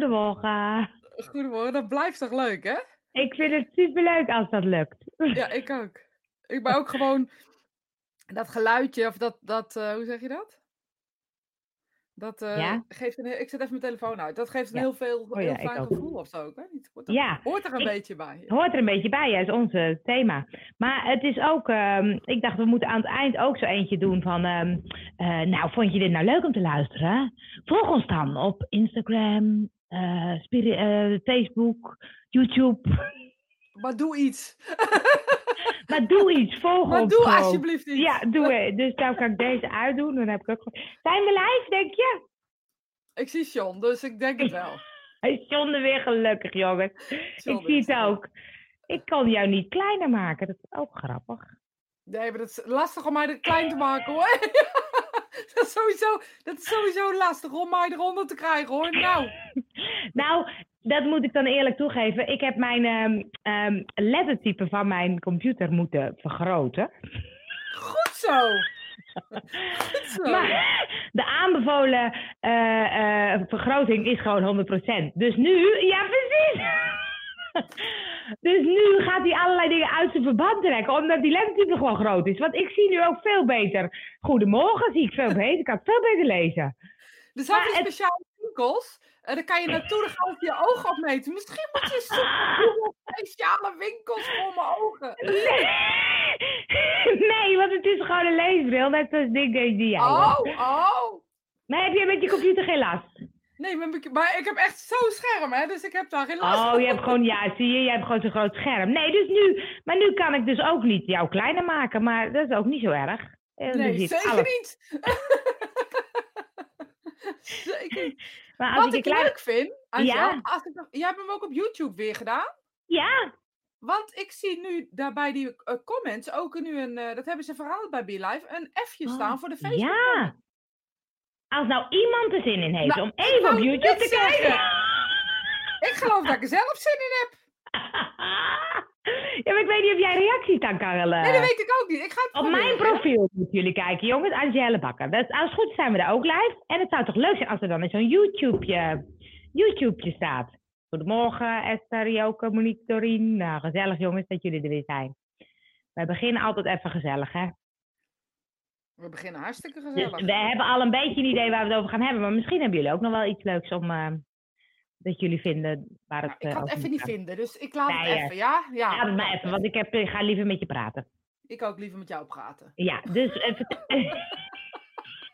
Goedemorgen. Goedemorgen, dat blijft toch leuk, hè? Ik vind het superleuk als dat lukt. Ja, ik ook. Ik ben ook gewoon dat geluidje, of dat, dat eh, hoe zeg je dat? Dat eh, Ja? geeft een, heel- ik zet even mijn telefoon uit. Dat geeft een Ja. heel veel, Oh heel ja, ik fijn ook. gevoel of zo. Niet. Hoort er, Ja, hoort er een ik- beetje bij. Hoort er een beetje bij, ja, is ons thema. Maar het is ook, ehm, ik dacht we moeten aan het eind ook zo eentje doen van, ehm, eh, nou vond je dit nou leuk om te luisteren? Volg ons dan op Instagram, Facebook, YouTube. Maar doe iets. Maar doe iets, volg Maar ons doe gewoon. alsjeblieft iets. Ja, doe het. Dus nou kan ik deze uitdoen. Dan heb ik ook. Zijn we live, denk je? Ik zie John, dus ik denk het wel. Hij is John weer gelukkig, jongens. John ik zie het er. ook. Ik kan jou niet kleiner maken. Dat is ook grappig. Nee, maar dat is lastig om mij er klein te maken hoor. dat, is sowieso, dat is sowieso lastig om mij eronder te krijgen hoor. Nou, Nou, dat moet ik dan eerlijk toegeven. Ik heb mijn ehm, ehm, lettertype van mijn computer moeten vergroten. goed zo. Goed zo. Maar de aanbevolen eh, eh, vergroting is gewoon 100%. Dus nu, ja precies. Dus nu gaat hij allerlei dingen uit zijn verband trekken, omdat die lettertype gewoon groot is. Want ik zie nu ook veel beter. Goedemorgen, zie ik veel beter. Ik kan veel beter lezen. Er zijn het- speciale winkels. En daar kan je naartoe, dan gaan ze je ogen opmeten. Misschien moet je zoeken speciale winkels voor mijn ogen. Nee, want het is gewoon een leesbril, net zoals dingen die jij Oh, oh. Maar heb je met je computer geen last? Nee, maar, ik- maar ik heb echt zo'n scherm, hè. Dus ik heb daar geen last Oh, van. je hebt gewoon, ja, zie je, je hebt gewoon zo'n groot scherm. Nee, dus nu, maar nu kan ik dus ook niet jou kleiner maken, maar dat is ook niet zo erg. Eh, dan Nee, zeker alles. niet. zeker. Maar als Wat ik ik klein... leuk vind, Angel, Ja. als ik nog- jij hebt hem ook op YouTube weer gedaan. Ja, Want ik zie nu daar bij die eh, comments ook nu een, eh, dat hebben ze veranderd bij BeLive, een F'je staan voor de Facebook. ja. Als nou iemand er zin in heeft Nou, om even op YouTube te zeggen. kijken. Ik geloof dat ik er zelf zin in heb. ja, maar ik weet niet of jij reacties kan willen. Nee, dat weet ik ook niet. Ik ga het Op mijn profiel moeten jullie kijken, jongens. Angelle Bakker. Dat, als het goed zijn we daar ook live. En het zou toch leuk zijn als er dan in zo'n YouTubeje, YouTubeje staat. Goedemorgen, Esther, Joke, Monique, Doreen. Nou, gezellig jongens dat jullie er weer zijn. Wij beginnen altijd even gezellig, hè. We beginnen hartstikke Dus gezellig. we hebben al een beetje een idee waar we het over gaan hebben. Maar misschien hebben jullie ook nog wel iets leuks om... eh, dat jullie vinden waar het... Nou, ik eh, kan het over even niet vinden, dus ik laat Nee, het ja. even, ja? Ja, Laat het maar even, want ik, heb, ik ga liever met je praten. Ik ook liever met jou praten. Ja, dus... even.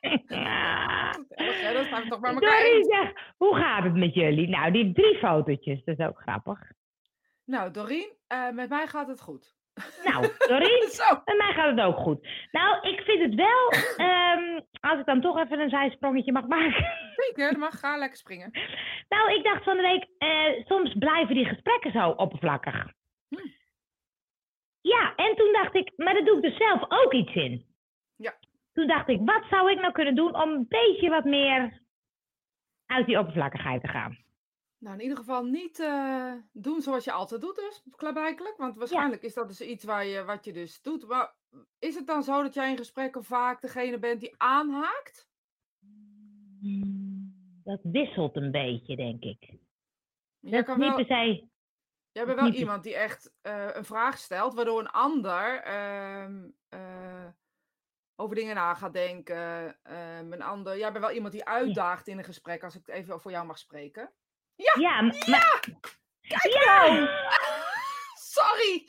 Dan zijn we toch bij elkaar Doreen hoe gaat het met jullie? Nou, die drie fotootjes, dat is ook grappig. Nou, Doreen, eh, met mij gaat het goed. Nou, Doreen, Zo. met mij gaat het ook goed. Nou, ik vind het wel, ehm, als ik dan toch even een zijsprongetje mag maken. Zeker, mag ga lekker springen. Nou, ik dacht van de week, eh, soms blijven die gesprekken zo oppervlakkig. Hm. Ja, en toen dacht ik, maar daar doe ik dus zelf ook iets in. Ja. Toen dacht ik, wat zou ik nou kunnen doen om een beetje wat meer uit die oppervlakkigheid te gaan? Nou, in ieder geval niet eh, doen zoals je altijd doet, dus klaarblijkelijk. Want waarschijnlijk is dat dus iets waar je, wat je dus doet. Maar is het dan zo dat jij in gesprekken vaak degene bent die aanhaakt? Dat wisselt een beetje, denk ik. Jij, kan wel, jij bent wel iemand die echt eh, een vraag stelt, waardoor een ander ehm, eh, over dingen na gaat denken. Ehm, een ander, jij bent wel iemand die uitdaagt in een gesprek, als ik het even voor jou mag spreken. Ja, maar... Kijk Ja! nou! Sorry!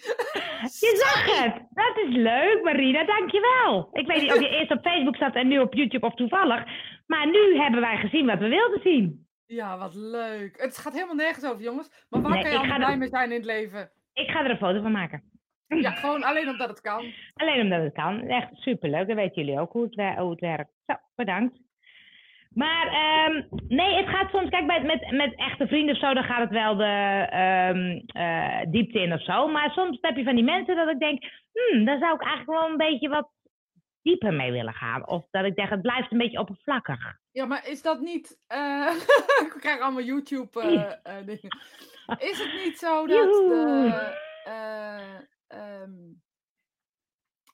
Je zag het! Dat is leuk, Marina, dankjewel. Ik weet niet of je eerst op Facebook zat en nu op YouTube of toevallig. Maar nu hebben wij gezien wat we wilden zien. Ja, wat leuk. Het gaat helemaal nergens over, jongens. Maar waar Nee, kan je allemaal blij er- mee zijn in het leven? Ik ga er een foto van maken. Ja, gewoon alleen omdat het kan. Alleen omdat het kan. Echt superleuk. Dan weten jullie ook hoe het, hoe het werkt. Zo, bedankt. Maar ehm, nee, het gaat soms, kijk, met, met, met echte vrienden of zo, dan gaat het wel de ehm, eh, diepte in of zo. Maar soms heb je van die mensen dat ik denk, hmm, daar zou ik eigenlijk wel een beetje wat dieper mee willen gaan. Of dat ik denk, het blijft een beetje oppervlakkig. Ja, maar is dat niet... eh ik krijg allemaal YouTube eh, eh, dingen. Is het niet zo dat de... eh, ehm,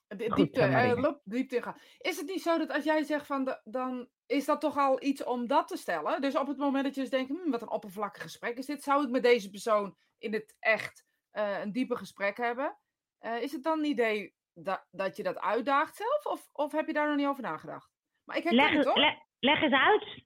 de diepte, loop diepte in gaat. Is het niet zo dat als jij zegt van... De, dan is dat toch al iets om dat te stellen? Dus op het moment dat je dus denkt, hm, wat een oppervlakkig gesprek is dit, zou ik met deze persoon in het echt eh, een dieper gesprek hebben? Eh, is het dan een idee dat, dat je dat uitdaagt zelf? Of, of heb je daar nog niet over nagedacht? Maar ik herken Leg, het, hoor. le- leg eens uit.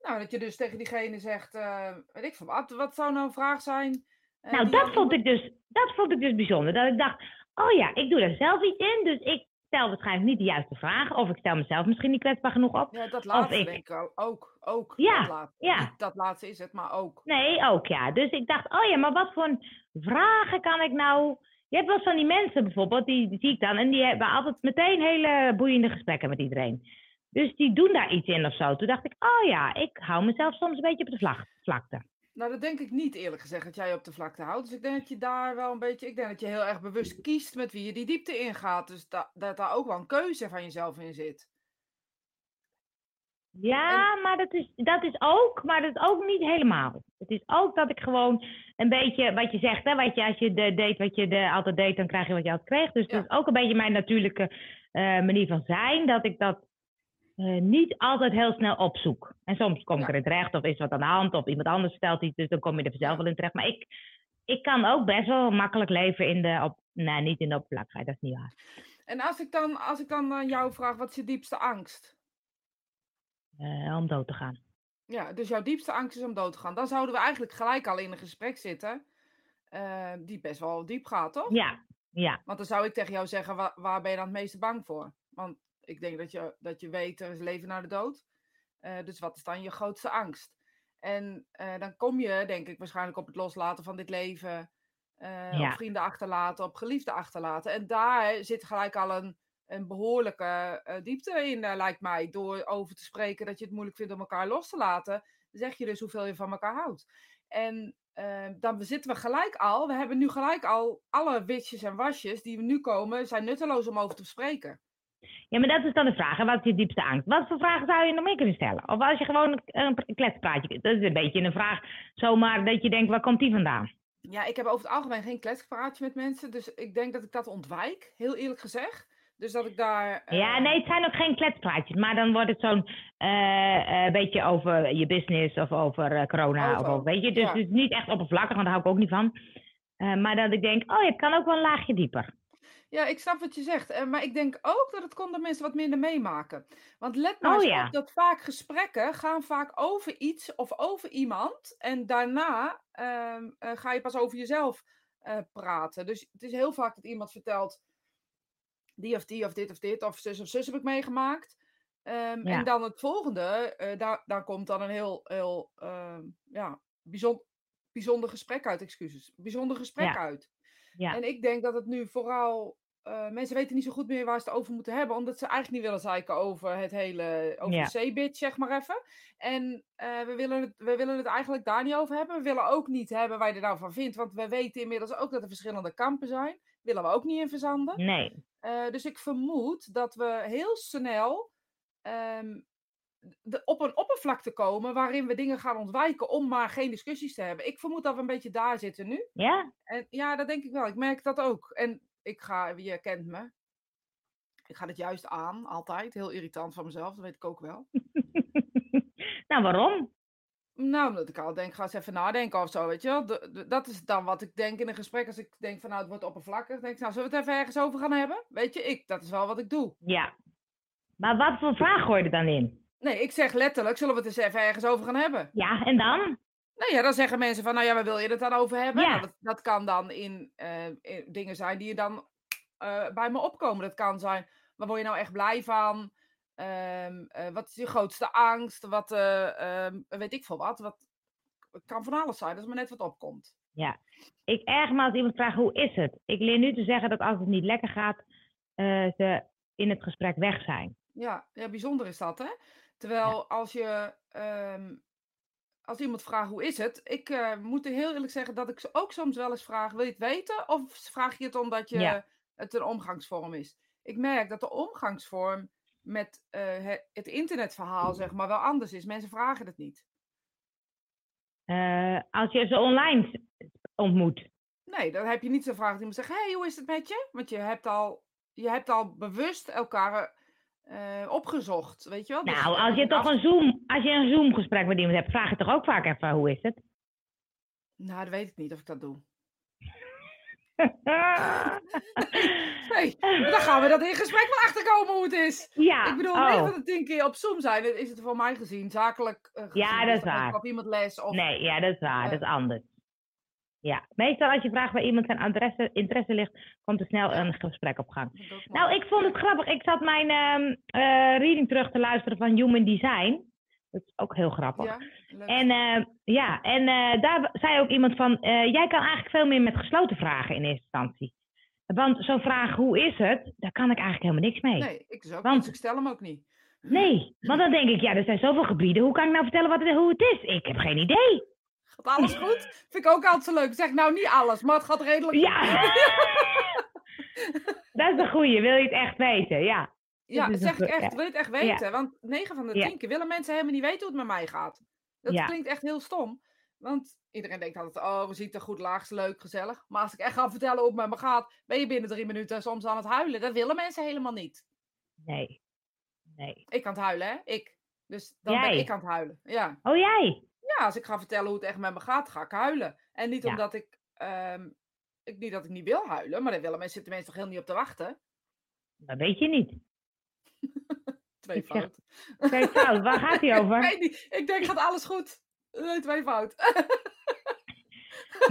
Nou, dat je dus tegen diegene zegt, eh, weet ik wat, wat zou nou een vraag zijn? Nou, dat vond, ik dus, dat vond ik dus bijzonder. Dat ik dacht, oh ja, ik doe er zelf iets in. Dus ik stel waarschijnlijk niet de juiste vragen. Of ik stel mezelf misschien niet kwetsbaar genoeg op. Ja, dat laatste ik- denk ik ook. Ook, Ja, dat laatste. ja. Niet dat laatste is het, maar ook. Nee, ook ja. Dus ik dacht, oh ja, maar wat voor vragen kan ik nou... Je hebt wel van die mensen bijvoorbeeld, die, die zie ik dan. En die hebben altijd meteen hele boeiende gesprekken met iedereen. Dus die doen daar iets in of zo. Toen dacht ik, oh ja, ik hou mezelf soms een beetje op de vlak- vlakte. Nou, dat denk ik niet eerlijk gezegd, dat jij je op de vlakte houdt. Dus ik denk dat je daar wel een beetje, ik denk dat je heel erg bewust kiest met wie je die diepte ingaat. Dus da- dat daar ook wel een keuze van jezelf in zit. Ja, maar dat is, dat is ook, maar dat is ook niet helemaal. Het is ook dat ik gewoon een beetje, wat je zegt, hè, wat je, als je de, deed wat je de, altijd deed, dan krijg je wat je altijd kreeg. Dus Ja. dat is ook een beetje mijn natuurlijke eh, manier van zijn, dat ik dat eh, niet altijd heel snel opzoek. En soms kom ik Ja. erin terecht, of is wat aan de hand, of iemand anders vertelt iets, dus dan kom je er Ja. wel in terecht. Maar ik, ik kan ook best wel makkelijk leven in de, op, nee, niet in de oppervlakkigheid, dat is niet waar. En als ik dan, als ik dan aan jou vraag, wat is je diepste angst? Eh, om dood te gaan. Ja, dus jouw diepste angst is om dood te gaan. Dan zouden we eigenlijk gelijk al in een gesprek zitten, eh, die best wel diep gaat, toch? Ja, ja. Want dan zou ik tegen jou zeggen, waar, waar ben je dan het meeste bang voor? Want ik denk dat je, dat je weet, er is leven na de dood. Eh, dus wat is dan je grootste angst? En eh, dan kom je, denk ik, waarschijnlijk op het loslaten van dit leven. eh, Ja. Op vrienden achterlaten, op geliefden achterlaten. En daar zit gelijk al een, een behoorlijke eh, diepte in, lijkt mij. Door over te spreken dat je het moeilijk vindt om elkaar los te laten, zeg je dus hoeveel je van elkaar houdt. En dan zitten we gelijk al, we hebben nu gelijk al alle witjes en wasjes die we nu komen, zijn nutteloos om over te bespreken. Ja, maar dat is dan de vraag. hè, Wat is je diepste angst? Wat voor vragen zou je nog meer kunnen stellen? Of als je gewoon een, kletspraatje... Dat is een beetje een vraag zomaar dat je denkt, waar komt die vandaan? Ja, ik heb over het algemeen geen kletspraatje met mensen, dus ik denk dat ik dat ontwijk, heel eerlijk gezegd. Dus dat ik daar... Ja, eh, nee, het zijn ook geen kletspraatjes. Maar dan wordt het zo'n eh, beetje over je business of over corona. Over, of over, weet je, dus ja. het is niet echt oppervlakkig, want daar hou ik ook niet van. Maar dat ik denk, oh, het kan ook wel een laagje dieper. Ja, ik snap wat je zegt. eh, Maar ik denk ook dat het komt dat mensen wat minder meemaken. Want let maar Oh eens ja. op dat vaak gesprekken gaan vaak over iets of over iemand. En daarna ehm, eh, ga je pas over jezelf eh, praten. Dus het is heel vaak dat iemand vertelt, die of die of dit of dit of zus of zus heb ik meegemaakt. Ehm, Ja. En dan het volgende, daar, daar komt dan een heel, heel ehm, ja, bijzonder, bijzonder gesprek uit, excuses. Bijzonder gesprek Ja. uit. Ja. En ik denk dat het nu vooral. eh, mensen weten niet zo goed meer waar ze het over moeten hebben. Omdat ze eigenlijk niet willen zeiken over het hele. over Ja. de C-bit, zeg maar even. En eh, we, willen het, we willen het eigenlijk daar niet over hebben. We willen ook niet hebben waar je er nou van vindt. Want we weten inmiddels ook dat er verschillende kampen zijn. Willen we ook niet in verzanden. Nee. Eh, dus ik vermoed dat we heel snel. ehm, de, op een oppervlakte komen waarin we dingen gaan ontwijken om maar geen discussies te hebben. Ik vermoed dat we een beetje daar zitten nu. Ja? En ja, dat denk ik wel. Ik merk dat ook. En ik ga, je kent me. Ik ga het juist aan, altijd. Heel irritant van mezelf, dat weet ik ook wel. nou, waarom? Nou, omdat ik al denk, ga eens even nadenken of zo, weet je wel. De- de- dat is dan wat ik denk in een gesprek. Als ik denk van, nou, het wordt oppervlakkig. denk ik, nou, zullen we het even ergens over gaan hebben? Weet je, ik, dat is wel wat ik doe. Ja. Maar wat voor vraag gooi je er dan in? Nee, ik zeg letterlijk, zullen we het eens even ergens over gaan hebben? Ja, en dan? Nou ja, dan zeggen mensen van, nou ja, waar wil je het dan over hebben? Ja. Nou, dat, dat kan dan in, eh, in dingen zijn die je dan eh, bij me opkomen. Dat kan zijn, waar word je nou echt blij van? Ehm, eh, wat is je grootste angst? Wat, eh, ehm, weet ik veel wat. wat. Het kan van alles zijn, dat is maar net wat opkomt. Ja. Ik erg me als iemand vraagt, hoe is het? Ik leer nu te zeggen dat als het niet lekker gaat, ze in het gesprek weg zijn. Ja, ja, bijzonder is dat, hè? Terwijl als je... ehm, als iemand vraagt hoe is het, ik eh, moet er heel eerlijk zeggen dat ik ook soms wel eens vraag: wil je het weten? Of vraag je het omdat je, Ja. het een omgangsvorm is? Ik merk dat de omgangsvorm met eh, het, internetverhaal zeg maar wel anders is. Mensen vragen het niet. Eh, als je ze online ontmoet. Nee, dan heb je niet zo'n vraag die iemand zegt: hey, hoe is het met je? Want je hebt al, je hebt al bewust elkaar eh, opgezocht, weet je wel? Dus Nou, als je toch af- een Zoom, als je een Zoom gesprek met iemand hebt, vraag je toch ook vaak even hoe is het? Nou, dat weet ik niet of ik dat doe. Nee, dan gaan we dat in gesprek wel achterkomen hoe het is. ja, Ik bedoel, oh. 9 van de 10 keer op Zoom zijn, is het voor mij gezien zakelijk eh, gezien. Ja, dat is waar. Op iemand les of... Nee, ja, dat is waar. Eh. dat is anders. Ja, meestal als je vraagt waar iemand zijn adresse, interesse ligt, komt er snel een gesprek op gang. Nou, ik vond het grappig. Ik zat mijn ehm, eh, reading terug te luisteren van Human Design. Dat is ook heel grappig. Ja. En, eh, ja, en eh, daar zei ook iemand van, eh, jij kan eigenlijk veel meer met gesloten vragen in eerste instantie. Want zo'n vraag, hoe is het, daar kan ik eigenlijk helemaal niks mee. Nee, ik dus ook Want- niet, ik stel hem ook niet. Nee, want dan denk ik, ja, er zijn zoveel gebieden. Hoe kan ik nou vertellen wat het, hoe het is? Ik heb geen idee. Alles goed? Vind ik ook altijd zo leuk. Zeg nou niet alles, maar het gaat redelijk Ja. goed. Dat is een goeie. Wil je het echt weten? Ja. Ja, zeg ik echt. ja. Wil je het echt weten? Want 9 van de Ja. 10 keer willen mensen helemaal niet weten hoe het met mij gaat. Dat Ja. klinkt echt heel stom. Want iedereen denkt altijd, oh, we zien er goed laag, is leuk, gezellig. Maar als ik echt ga vertellen hoe het met me gaat, ben je binnen drie minuten soms aan het huilen. Dat willen mensen helemaal niet. Nee. Nee. Ik kan het huilen, hè? Ik. Dus dan ben ik aan het huilen. Ja. Oh, jij? Ja, als ik ga vertellen hoe het echt met me gaat, ga ik huilen. En niet Ja. omdat ik, ehm, ik, niet dat ik niet wil huilen, maar daar willen mensen, zitten mensen toch heel niet op te wachten. Dat weet je niet. Twee Ik fout. Kijk, fout. Waar gaat hij Ik over? weet niet. Ik denk, gaat alles goed? Nee, twee fout.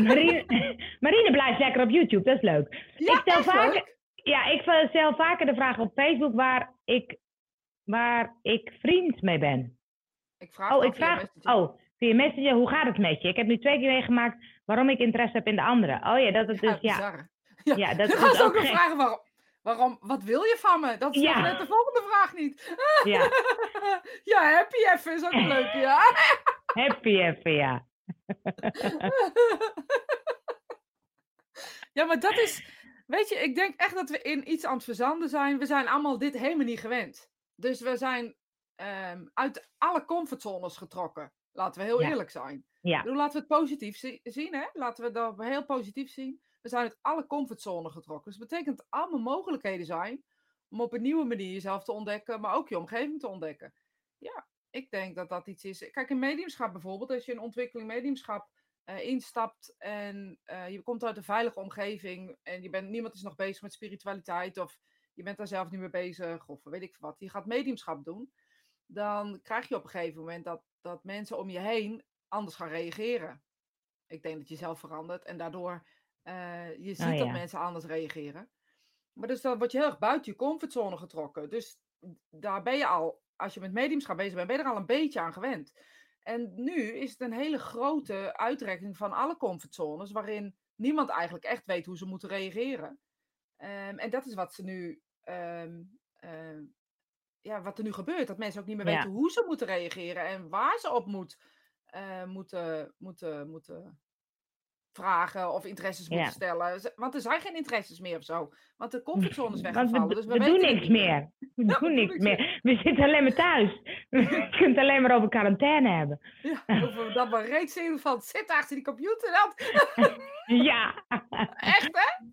Marine, Marine blijft lekker op YouTube. Dat is leuk. Ja, ik stel leuk. ja, ik stel vaker de vraag op Facebook waar ik, waar ik vriend mee ben. Ik vraag Oh, ik vraag. Oh, via Messenger, hoe gaat het met je? Ik heb nu twee keer meegemaakt waarom ik interesse heb in de andere. Oh ja, dat het dus, ja. Ja, Ja, dat is gaan ze ook gek. vragen waarom, waarom, wat wil je van me? Dat is Ja. net de volgende vraag niet. Ja, ja, happy even is ook een leuke, ja. happy even, ja. ja, maar dat is, weet je, ik denk echt dat we in iets aan het verzanden zijn. We zijn allemaal dit helemaal niet gewend. Dus we zijn ehm, uit alle comfortzones getrokken. Laten we heel Ja. eerlijk zijn. Ja, bedoel, laten we het positief zi- zien, hè? Laten we dat heel positief zien. We zijn uit alle comfortzone getrokken. Dus dat betekent dat allemaal mogelijkheden zijn om op een nieuwe manier jezelf te ontdekken, maar ook je omgeving te ontdekken. Ja, ik denk dat dat iets is. Kijk, in mediumschap bijvoorbeeld, als je in ontwikkeling mediumschap eh, instapt en eh, je komt uit een veilige omgeving en je bent, niemand is nog bezig met spiritualiteit of je bent daar zelf niet mee bezig of weet ik wat. Je gaat mediumschap doen, dan krijg je op een gegeven moment dat, dat mensen om je heen anders gaan reageren. Ik denk dat je zelf verandert en daardoor eh, je ziet Oh, dat mensen anders reageren. Maar dus dan word je heel erg buiten je comfortzone getrokken. Dus daar ben je al, als je met mediumschap bezig bent, ben je er al een beetje aan gewend. En nu is het een hele grote uitrekking van alle comfortzones, waarin niemand eigenlijk echt weet hoe ze moeten reageren. Ehm, en dat is wat ze nu, ehm, ehm, ja, wat er nu gebeurt. Dat mensen ook niet meer Ja. weten hoe ze moeten reageren en waar ze op moet, eh, moeten, moeten, moeten vragen of interesses Ja. moeten stellen. Want er zijn geen interesses meer of zo. Want de comfortzone is weggevallen. we, dus we, we weten doen niks meer. We Ja, doen we niks meer. We zitten alleen maar thuis. Je kunt het alleen maar over quarantaine hebben. Ja, of dat we reeds zien van zit achter die computer. Dat. Ja. Echt, hè?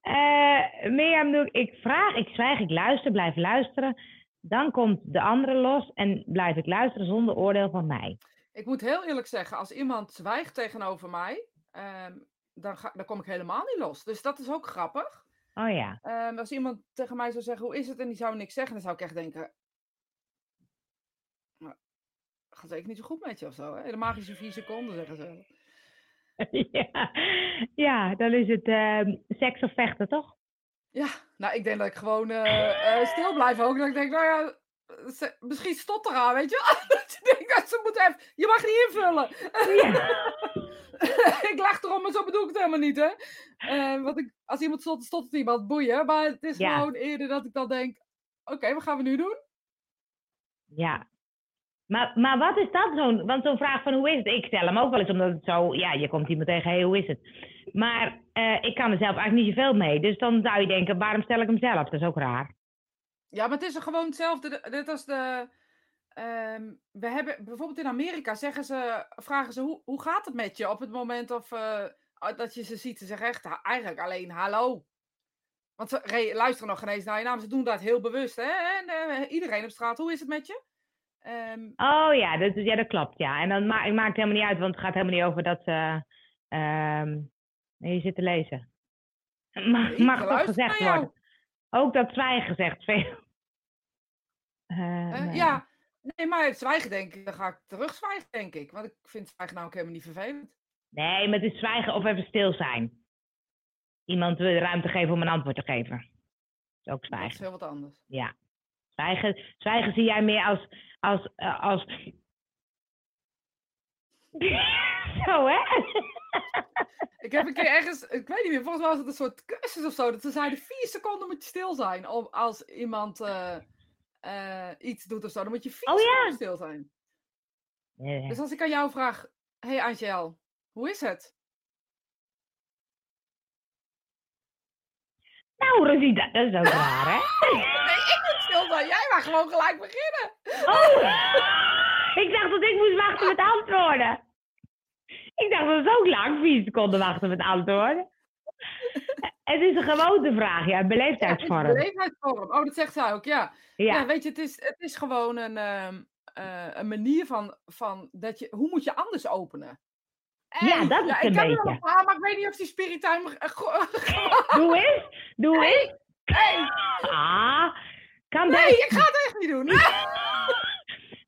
Eh Mirjam, doe ik, ik vraag, ik zwijg, ik luister, blijf luisteren. Dan komt de andere los en blijf ik luisteren zonder oordeel van mij. Ik moet heel eerlijk zeggen, als iemand zwijgt tegenover mij, ehm, dan, ga, dan kom ik helemaal niet los. Dus dat is ook grappig. Oh ja. Ehm, als iemand tegen mij zou zeggen, hoe is het? En die zou niks zeggen, dan zou ik echt denken... "Nou, gaat zeker niet zo goed met je of zo, hè? De magische vier seconden, zeggen ze. ja. ja, dan is het ehm, seks of vechten, toch? Ja, nou, ik denk dat ik gewoon eh, eh, stil blijf ook. Dat ik denk, nou ja, ze- misschien stotter aan, weet je je denkt, dat ze moet even... Je mag niet invullen. Ja. ik lach erom, maar zo bedoel ik het helemaal niet, hè. Eh, want ik, als iemand stottert, stottert iemand, boeien. Maar het is Ja. gewoon eerder dat ik dan denk... Oké, wat gaan we nu doen? Ja. Maar, maar wat is dat zo'n... Want zo'n vraag van hoe is het? Ik stel hem ook wel eens omdat het zo... Ja, je komt iemand tegen, hey, hoe is het? Maar eh, ik kan er zelf eigenlijk niet zoveel mee. Dus dan zou je denken, waarom stel ik hem zelf? Dat is ook raar. Ja, maar het is gewoon hetzelfde. de- Net als de... ehm, we hebben bijvoorbeeld in Amerika zeggen ze, vragen ze hoe, hoe gaat het met je op het moment of, eh, dat je ze ziet. Ze zeggen echt eigenlijk alleen hallo. Want ze re- luisteren nog geen eens naar je naam. Ze doen dat heel bewust. Hè? En, eh, iedereen op straat, hoe is het met je? Ehm, Oh ja dat, ja, dat klopt, ja. En dan ma maakt het helemaal niet uit, want het gaat helemaal niet over dat ze... ehm je zit te lezen. Mag, mag toch gezegd worden. Ook dat zwijgen zegt veel. Eh, eh. Ja, nee, maar het zwijgen denk ik, dan ga ik terugzwijgen, denk ik. Want ik vind zwijgen nou ook helemaal niet vervelend. Nee, maar het is zwijgen of even stil zijn. Iemand de ruimte geven om een antwoord te geven. Dat is ook Dat is zwijgen. heel wat anders. Ja. Zwijgen, zwijgen zie jij meer als. als, eh, als... Zo, hè? Ik heb een keer ergens, ik weet niet meer, volgens mij was het een soort cursus of zo. Dat ze zeiden vier seconden moet je stil zijn. Om, als iemand eh, eh, iets doet of zo, dan moet je vier Oh, ja. seconden stil zijn. Dus als ik aan jou vraag, hey Angel, hoe is het? Nou, Rosita, dat is ook raar, hè? Zijn. Jij mag gewoon gelijk beginnen. Oh! Ik dacht dat ik moest wachten met antwoorden. Ik dacht dat is ook lang, vier seconden wachten met antwoorden. Het is een gewoontevraag, ja, een Ja, het is een beleefdheidsvorm. beleefdheidsvorm. Oh, dat zegt zij ook, ja. Ja, Ja, weet je, het is, het is gewoon een, ehm, eh, een manier van, van dat je, hoe moet je anders openen? Ja, dat is ja, een ik heb er wel beetje. een maar ik weet niet of die spirituin... eh, doe eens, doe eens. hey, Ah, kan nee, best. ik ga het echt niet doen.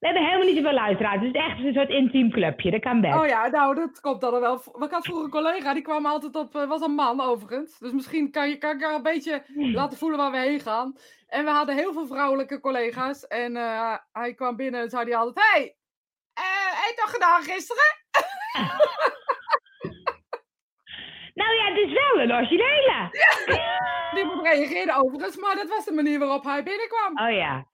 We hebben helemaal niet zoveel luisteraars. Het is echt een soort intiem clubje. Dat kan best. Oh ja, nou, dat komt dan wel. Ik had vroeger een collega, die kwam altijd op, eh, was een man overigens. Dus misschien kan, je, kan ik haar een beetje laten voelen waar we heen gaan. En we hadden heel veel vrouwelijke collega's. En eh, hij kwam binnen en zei hij altijd, hey, eh, heb je toch gedaan gisteren? Nou ja, het is wel een originele. Niemand reageerde overigens, maar dat was de manier waarop hij binnenkwam. Oh ja.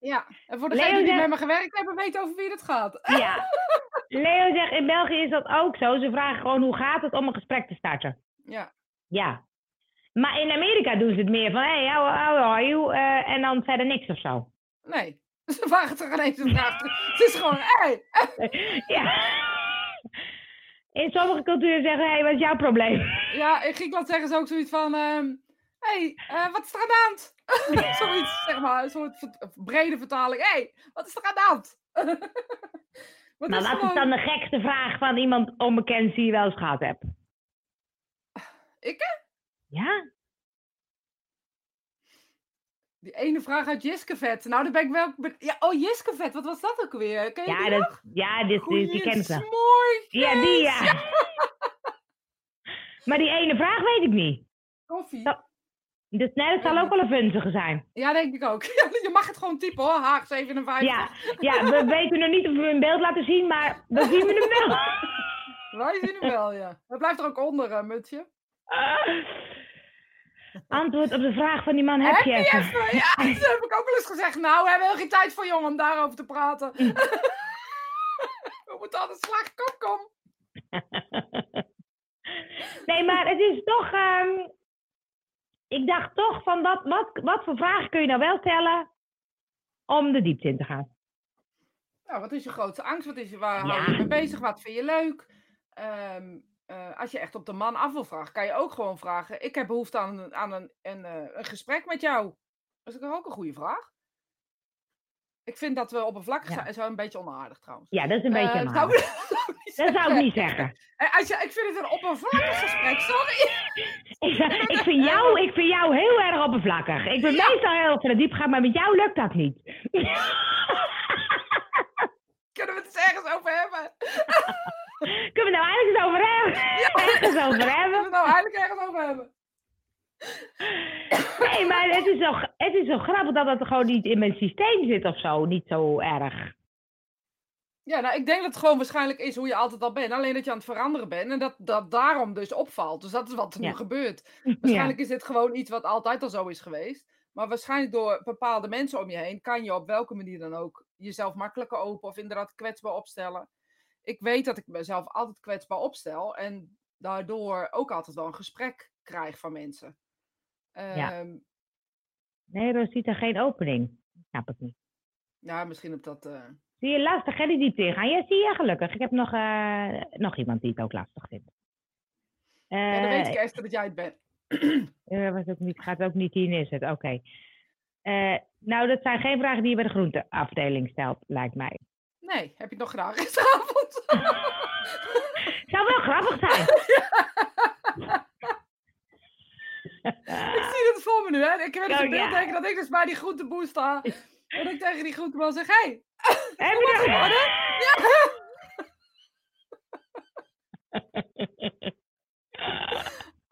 Ja, en voor Leo degenen die zegt- met me gewerkt hebben, weten over wie het gaat. ja. Leo zegt, in België is dat ook zo. Ze vragen gewoon hoe gaat het om een gesprek te starten. Ja, Ja. Maar in Amerika doen ze het meer van, hey, how, how are you? Eh, en dan verder niks of zo. nee. Ze vragen toch ineens een vraag. Het is gewoon, hey, ja. In sommige culturen zeggen ze, hey, wat is jouw probleem? Ja, in Griekenland zeggen ze ook zoiets van... Hé, hey, eh, wat is er aan de hand? zoiets, zeg maar, een soort brede vertaling. Hé, hey, wat is er aan de hand? Wat Maar is wat is dan de gekste vraag van iemand onbekend die je wel eens gehad hebt? Ik, hè? Ja? Die ene vraag uit Jiskevet. Nou, daar ben ik wel... Ja, oh, Jiskevet, wat was dat ook weer? Ken je Ja, die dat, nog? ja dit, die, die kent ze. Mooi. Ja, die ja. Maar die ene vraag weet ik niet. Koffie. Dat- Dus nee, dat zal ook wel een vunzige zijn. Ja, denk ik ook. Je mag het gewoon typen hoor, Haag 57. Ja, ja, we weten nog niet of we hem in beeld laten zien, maar dan zien we hem wel. Wij zien hem wel, ja. Dat blijft er ook onder, hè, Mutje. Antwoord op de vraag van die man heb, Heb je even. even? Ja, dat heb ik ook wel eens gezegd. Nou, we hebben heel geen tijd voor jongen om daarover te praten. we moeten de slag. Kom, kom. nee, maar het is toch... ehm, ik dacht toch van, wat, wat, wat voor vragen kun je nou wel stellen om de diepte in te gaan? Nou, wat is je grootste angst? Wat is je, waar Ja. hou je mee bezig? Wat vind je leuk? Ehm, eh, als je echt op de man af wil vragen, kan je ook gewoon vragen. Ik heb behoefte aan, een- aan een, een, eh, een gesprek met jou. Dat is ook een goede vraag. Ik vind dat we oppervlakkig Ja. zijn. Zo een beetje onaardig trouwens. Ja, dat is een beetje zou- niet Dat zou ik niet zeggen. Als je, ik vind het een oppervlakkig gesprek, sorry. Ik, ik, vind jou, ik vind jou heel erg oppervlakkig. Ik ben Ja. meestal heel ver diep gaan, maar met jou lukt dat niet. Kunnen we het eens ergens over hebben? Kunnen we het nou eigenlijk eens over hebben? Ergens over Kunnen we hebben? het nou eigenlijk ergens over hebben? Nee, maar het is, zo, het is zo grappig dat het gewoon niet in mijn systeem zit of zo. Niet zo erg. Ja, nou, ik denk dat het gewoon waarschijnlijk is hoe je altijd al bent. Alleen dat je aan het veranderen bent en dat dat daarom dus opvalt. Dus dat is wat er Ja. nu gebeurt. Ja. Waarschijnlijk is dit gewoon iets wat altijd al zo is geweest. Maar waarschijnlijk door bepaalde mensen om je heen kan je op welke manier dan ook jezelf makkelijker open of inderdaad kwetsbaar opstellen. Ik weet dat ik mezelf altijd kwetsbaar opstel en daardoor ook altijd wel een gesprek krijg van mensen. Ja. Ehm, Nee, Rosita, geen opening. Snap ik niet. ja, misschien op dat. eh, Zie je lastig, hè, die diepte ingaan? Ja, zie je, gelukkig. Ik heb nog, eh, nog iemand die het ook lastig vindt. Ja, dan weet Eh, ik Esther dat jij het bent. Uh, was ook niet, gaat ook niet in, is het? Oké. Uh, nou, dat zijn geen vragen die je bij de groenteafdeling stelt, lijkt mij. Nee, heb je het nog gedaan gisteravond? Zou wel grappig zijn. ik zie het voor me nu, hè. Ik heb het oh, beeld denken dat ik dus bij die groenteboer sta. En ik tegen die groenteboer zeg, hé, hey, heb je dat geworden? Ja.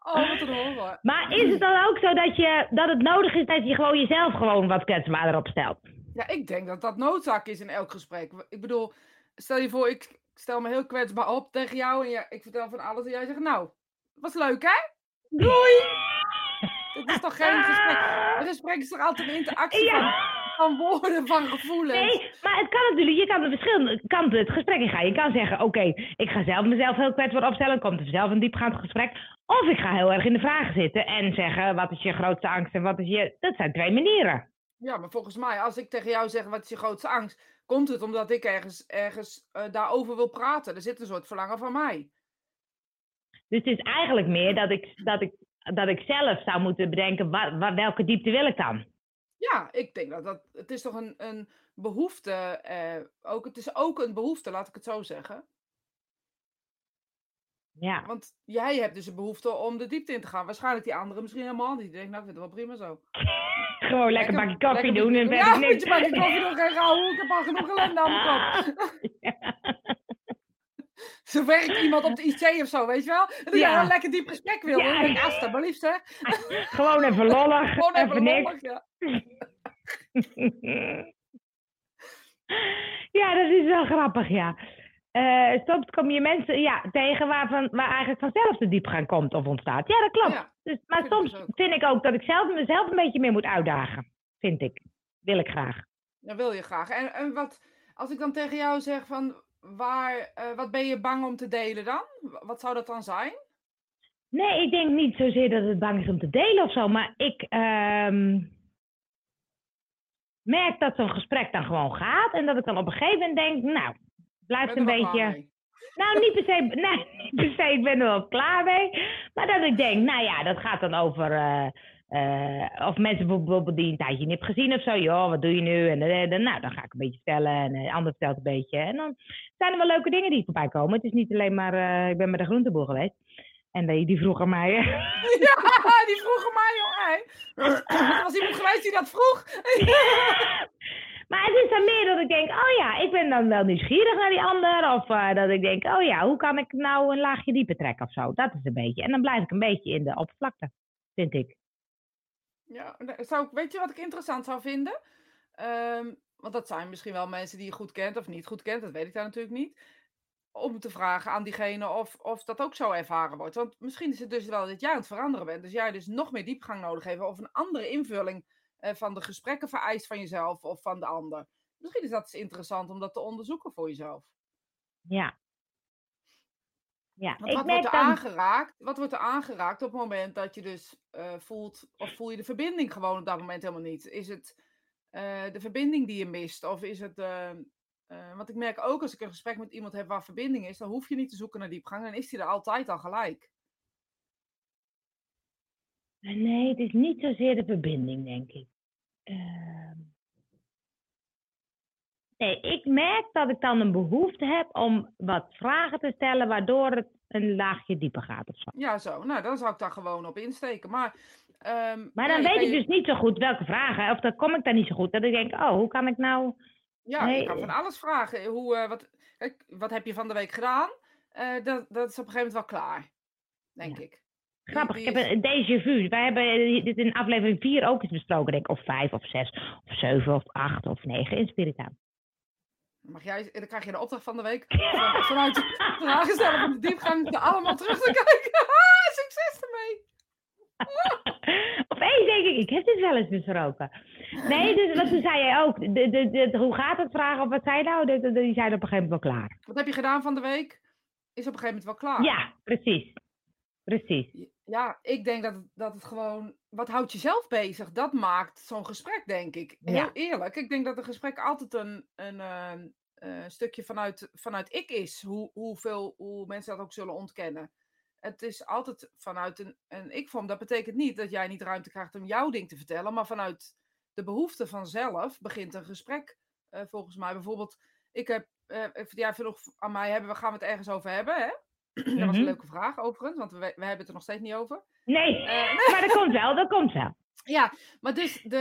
Oh, wat een horror. Maar is het dan ook zo dat, je, dat het nodig is dat je gewoon jezelf gewoon wat kwetsbaarder opstelt? Ja, ik denk dat dat noodzaak is in elk gesprek. Ik bedoel, stel je voor, ik stel me heel kwetsbaar op tegen jou en ja, ik vertel van alles en jij zegt, nou, was leuk hè? Doei! Het is toch geen gesprek? Een gesprek is toch altijd een interactie van, van, woorden, van gevoelens? Nee, maar het kan natuurlijk, je kan de verschillende kanten het gesprek in gaan. Je kan zeggen, oké, ik ga zelf mezelf heel kwetsbaar opstellen, komt er zelf een diepgaand gesprek. Of ik ga heel erg in de vragen zitten en zeggen, wat is je grootste angst en wat is je... Dat zijn twee manieren. Ja, maar volgens mij, als ik tegen jou zeg, wat is je grootste angst? Komt het omdat ik ergens, ergens uh, daarover wil praten? Er zit een soort verlangen van mij. Dus het is eigenlijk meer dat ik, dat ik, dat ik zelf zou moeten bedenken, waar, waar, welke diepte wil ik dan? Ja, ik denk dat dat. Het is toch een, een behoefte. Eh, ook, het is ook een behoefte, laat ik het zo zeggen. Ja. Want jij hebt dus een behoefte om de diepte in te gaan. Waarschijnlijk die anderen misschien helemaal niet. Die denken, nou, ik vind het wel prima zo. Gewoon lekker, een bakje koffie doen en verder ja, niks. Ja, bakje koffie doen en gaan Ik heb al genoeg ellende aan mijn kop. Ja. Zo werkt iemand op de IC of zo, weet je wel? En ja. een lekker diep gesprek wil. Ja, ja alsjeblieft, hè. Gewoon even lollig. Gewoon even, even lollig, ja. ja, dat is wel grappig, ja. Uh, soms kom je mensen ja, tegen waarvan, waar eigenlijk vanzelf de diepgang komt of ontstaat. Ja, dat klopt. dus, maar soms vind ik ook dat ik zelf mezelf een beetje meer moet uitdagen. Vind ik. Wil ik graag. Ja, wil je graag. En, en wat, als ik dan tegen jou zeg van, waar, uh, wat ben je bang om te delen dan? Wat zou dat dan zijn? Nee, ik denk niet zozeer dat het bang is om te delen of zo. Maar ik um, merk dat zo'n gesprek dan gewoon gaat. En dat ik dan op een gegeven moment denk, nou, blijft een beetje. Nou, niet per, se, nee, niet per se, ik ben er wel klaar mee. Maar dat ik denk, nou ja, dat gaat dan over. Uh, uh, of mensen bijvoorbeeld die een tijdje niet hebben gezien of zo. Joh, wat doe je nu? En, en, en nou, dan ga ik een beetje vertellen. En de ander vertelt een beetje. En dan zijn er wel leuke dingen die voorbij komen. Het is niet alleen maar. Uh, ik ben met de groenteboer geweest. En die, die vroeg aan mij. ja, die vroeg aan mij, joh. Er was iemand geweest die dat vroeg. Maar het is dan meer dat ik denk, oh ja, ik ben dan wel nieuwsgierig naar die ander. Of uh, dat ik denk, oh ja, hoe kan ik nou een laagje dieper trekken of zo. Dat is een beetje. En dan blijf ik een beetje in de oppervlakte, vind ik. Ja, zou, weet je wat ik interessant zou vinden? Um, want dat zijn misschien wel mensen die je goed kent of niet goed kent. Dat weet ik daar natuurlijk niet. Om te vragen aan diegene of, of dat ook zo ervaren wordt. Want misschien is het dus wel dat jij aan het veranderen bent. Dus jij dus nog meer diepgang nodig heeft. Of een andere invulling eh, van de gesprekken vereist van jezelf of van de ander. Misschien is dat eens interessant om dat te onderzoeken voor jezelf. Ja. Ja, wat wordt er aangeraakt? Wat wordt er aangeraakt op het moment dat je dus uh, voelt, of voel je de verbinding gewoon op dat moment helemaal niet? Is het uh, de verbinding die je mist? Of is het. Want ik merk ook als ik een gesprek met iemand heb waar verbinding is, dan hoef je niet te zoeken naar diepgang, dan is die er altijd al gelijk. Nee, het is niet zozeer de verbinding, denk ik. Ehm. nee, ik merk dat ik dan een behoefte heb om wat vragen te stellen, waardoor het een laagje dieper gaat of zo. Ja, zo. Nou, dan zou ik daar gewoon op insteken. Maar, um, maar dan weet ik dus niet zo goed welke vragen, of dan kom ik daar niet zo goed. Dat ik denk, oh, hoe kan ik nou... Ja, nee. ik kan van alles vragen. Hoe, uh, wat, kijk, wat heb je van de week gedaan? Uh, dat, dat is op een gegeven moment wel klaar, denk ik. Grappig, ik heb een déjà vu. Wij hebben eh, dit in aflevering 4 ook eens besproken, denk ik. Of 5 of 6 of 7 of 8 of 9 in Spiritaan. Mag jij, dan krijg je de opdracht van de week van, vanuit de vragen stellen van de diepgang er allemaal terug te kijken. Succes ermee! Opeens denk ik, ik heb dit wel eens besproken. Nee, dus wat toen zei jij ook. De, de, de, hoe gaat het vragen of wat zei nou? De, die zijn op een gegeven moment wel klaar. Wat heb je gedaan van de week? Is op een gegeven moment wel klaar. Ja, precies. Precies. Ja, ik denk dat, dat het gewoon. Wat houdt jezelf bezig? Dat maakt zo'n gesprek, denk ik. Heel eerlijk. Ik denk dat een gesprek altijd een, een ehm, eh, stukje vanuit, vanuit ik is. Hoe, hoeveel, hoe mensen dat ook zullen ontkennen. het is altijd vanuit een, een ik-vorm. Dat betekent niet dat jij niet ruimte krijgt om jouw ding te vertellen, maar vanuit de behoefte vanzelf begint een gesprek. eh, volgens mij bijvoorbeeld, ik heb, eh, even- jij vroeg aan mij, hebben, we gaan we het ergens over hebben? Hè? Dat was Mhm. een leuke vraag overigens, want we, we hebben het er nog steeds niet over. Nee, Eh, maar dat komt wel, dat komt wel. Ja, maar dus de.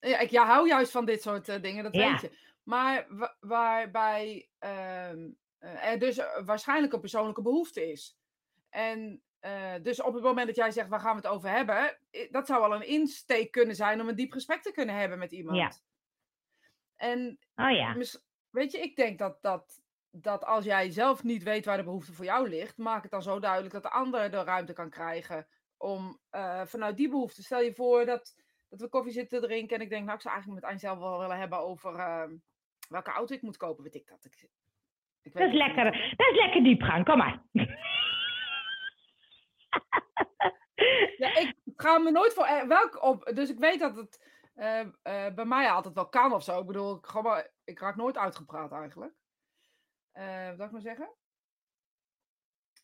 Ja, ik ja, hou juist van dit soort eh, dingen, dat Ja. weet je. Maar wa- waarbij ehm, eh, er dus waarschijnlijk een persoonlijke behoefte is. En dus op het moment dat jij zegt, waar gaan we het over hebben? Dat zou al een insteek kunnen zijn om een diep gesprek te kunnen hebben met iemand. Ja. En Oh ja, weet je, ik denk dat, dat, dat als jij zelf niet weet waar de behoefte voor jou ligt, maak het dan zo duidelijk dat de ander de ruimte kan krijgen om eh, vanuit die behoefte. Stel je voor dat, dat we koffie zitten te drinken en ik denk, nou, ik zou eigenlijk met Aijn zelf wel willen hebben over ehm, welke auto ik moet kopen, weet ik dat. Ik, ik weet dat is niet. lekker, dat is lekker diepgang, kom maar. Ja, ik ga me nooit voor eh, welk op. Dus ik weet dat het eh, bij mij altijd wel kan of zo. Ik bedoel, ik, ga maar, ik raak nooit uitgepraat eigenlijk. Eh wat zou ik maar zeggen?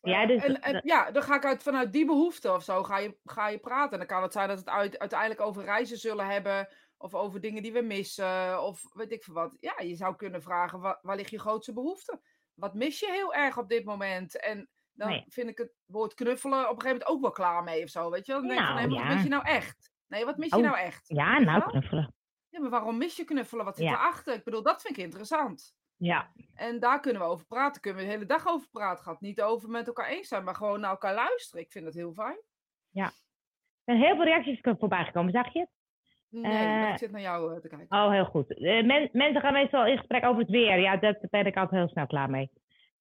Ja, Eh, dus en, en dat- ja, dan ga ik uit, vanuit die behoefte of zo ga je, ga je praten. En dan kan het zijn dat we het uit, uiteindelijk over reizen zullen hebben. Of over dingen die we missen. Of weet ik veel wat. Ja, je zou kunnen vragen, waar, waar ligt je grootste behoefte? Wat mis je heel erg op dit moment? En dan Nee. vind ik het woord knuffelen op een gegeven moment ook wel klaar mee of zo. Weet je? Dan denk ik van, Nou, nee, maar wat mis je nou echt? Nee, wat mis je Oh, nou echt? Ja, nou knuffelen. Ja, maar waarom mis je knuffelen? Wat zit Ja. erachter? Ik bedoel, dat vind ik interessant. Ja, En daar kunnen we over praten. Kunnen we de hele dag over praten. Gaat niet over met elkaar eens zijn, maar gewoon naar elkaar luisteren. Ik vind dat heel fijn. er zijn heel veel reacties voorbij gekomen, zag je het? Nee, Eh, ik zit naar jou eh, te kijken. Oh, heel goed. Eh, men- mensen gaan meestal in gesprek over het weer. Ja, daar ben ik altijd heel snel klaar mee.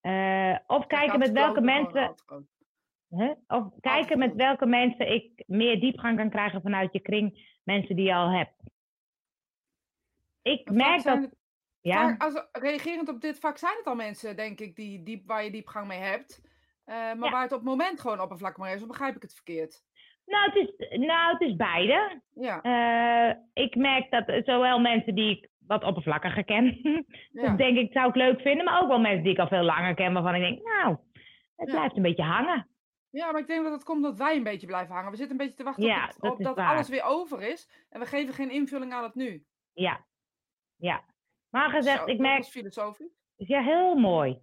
Eh, of kijken met welke mensen. Of kijken met welke mensen ik meer diepgang kan krijgen vanuit je kring, mensen die je al hebt. Ik merk dat. Ja, Vaak, als, reagerend op dit vak zijn het al mensen, denk ik, die, diep, waar je diepgang mee hebt. Eh, maar Ja. waar het op het moment gewoon oppervlakkig maar is, of begrijp ik het verkeerd? nou, het is, nou, het is beide. Ja, Eh, ik merk dat zowel mensen die ik wat oppervlakkiger ken, ja. dat denk ik zou ik leuk vinden, maar ook wel mensen die ik al veel langer ken, waarvan ik denk, nou, het blijft een beetje hangen. ja, maar ik denk dat het komt dat wij een beetje blijven hangen. We zitten een beetje te wachten op, dat op dat alles weer over is. En we geven geen invulling aan het nu. Ja, ja. Maar gezegd, Zo, ik dat merk is filosofisch. Ja, heel mooi.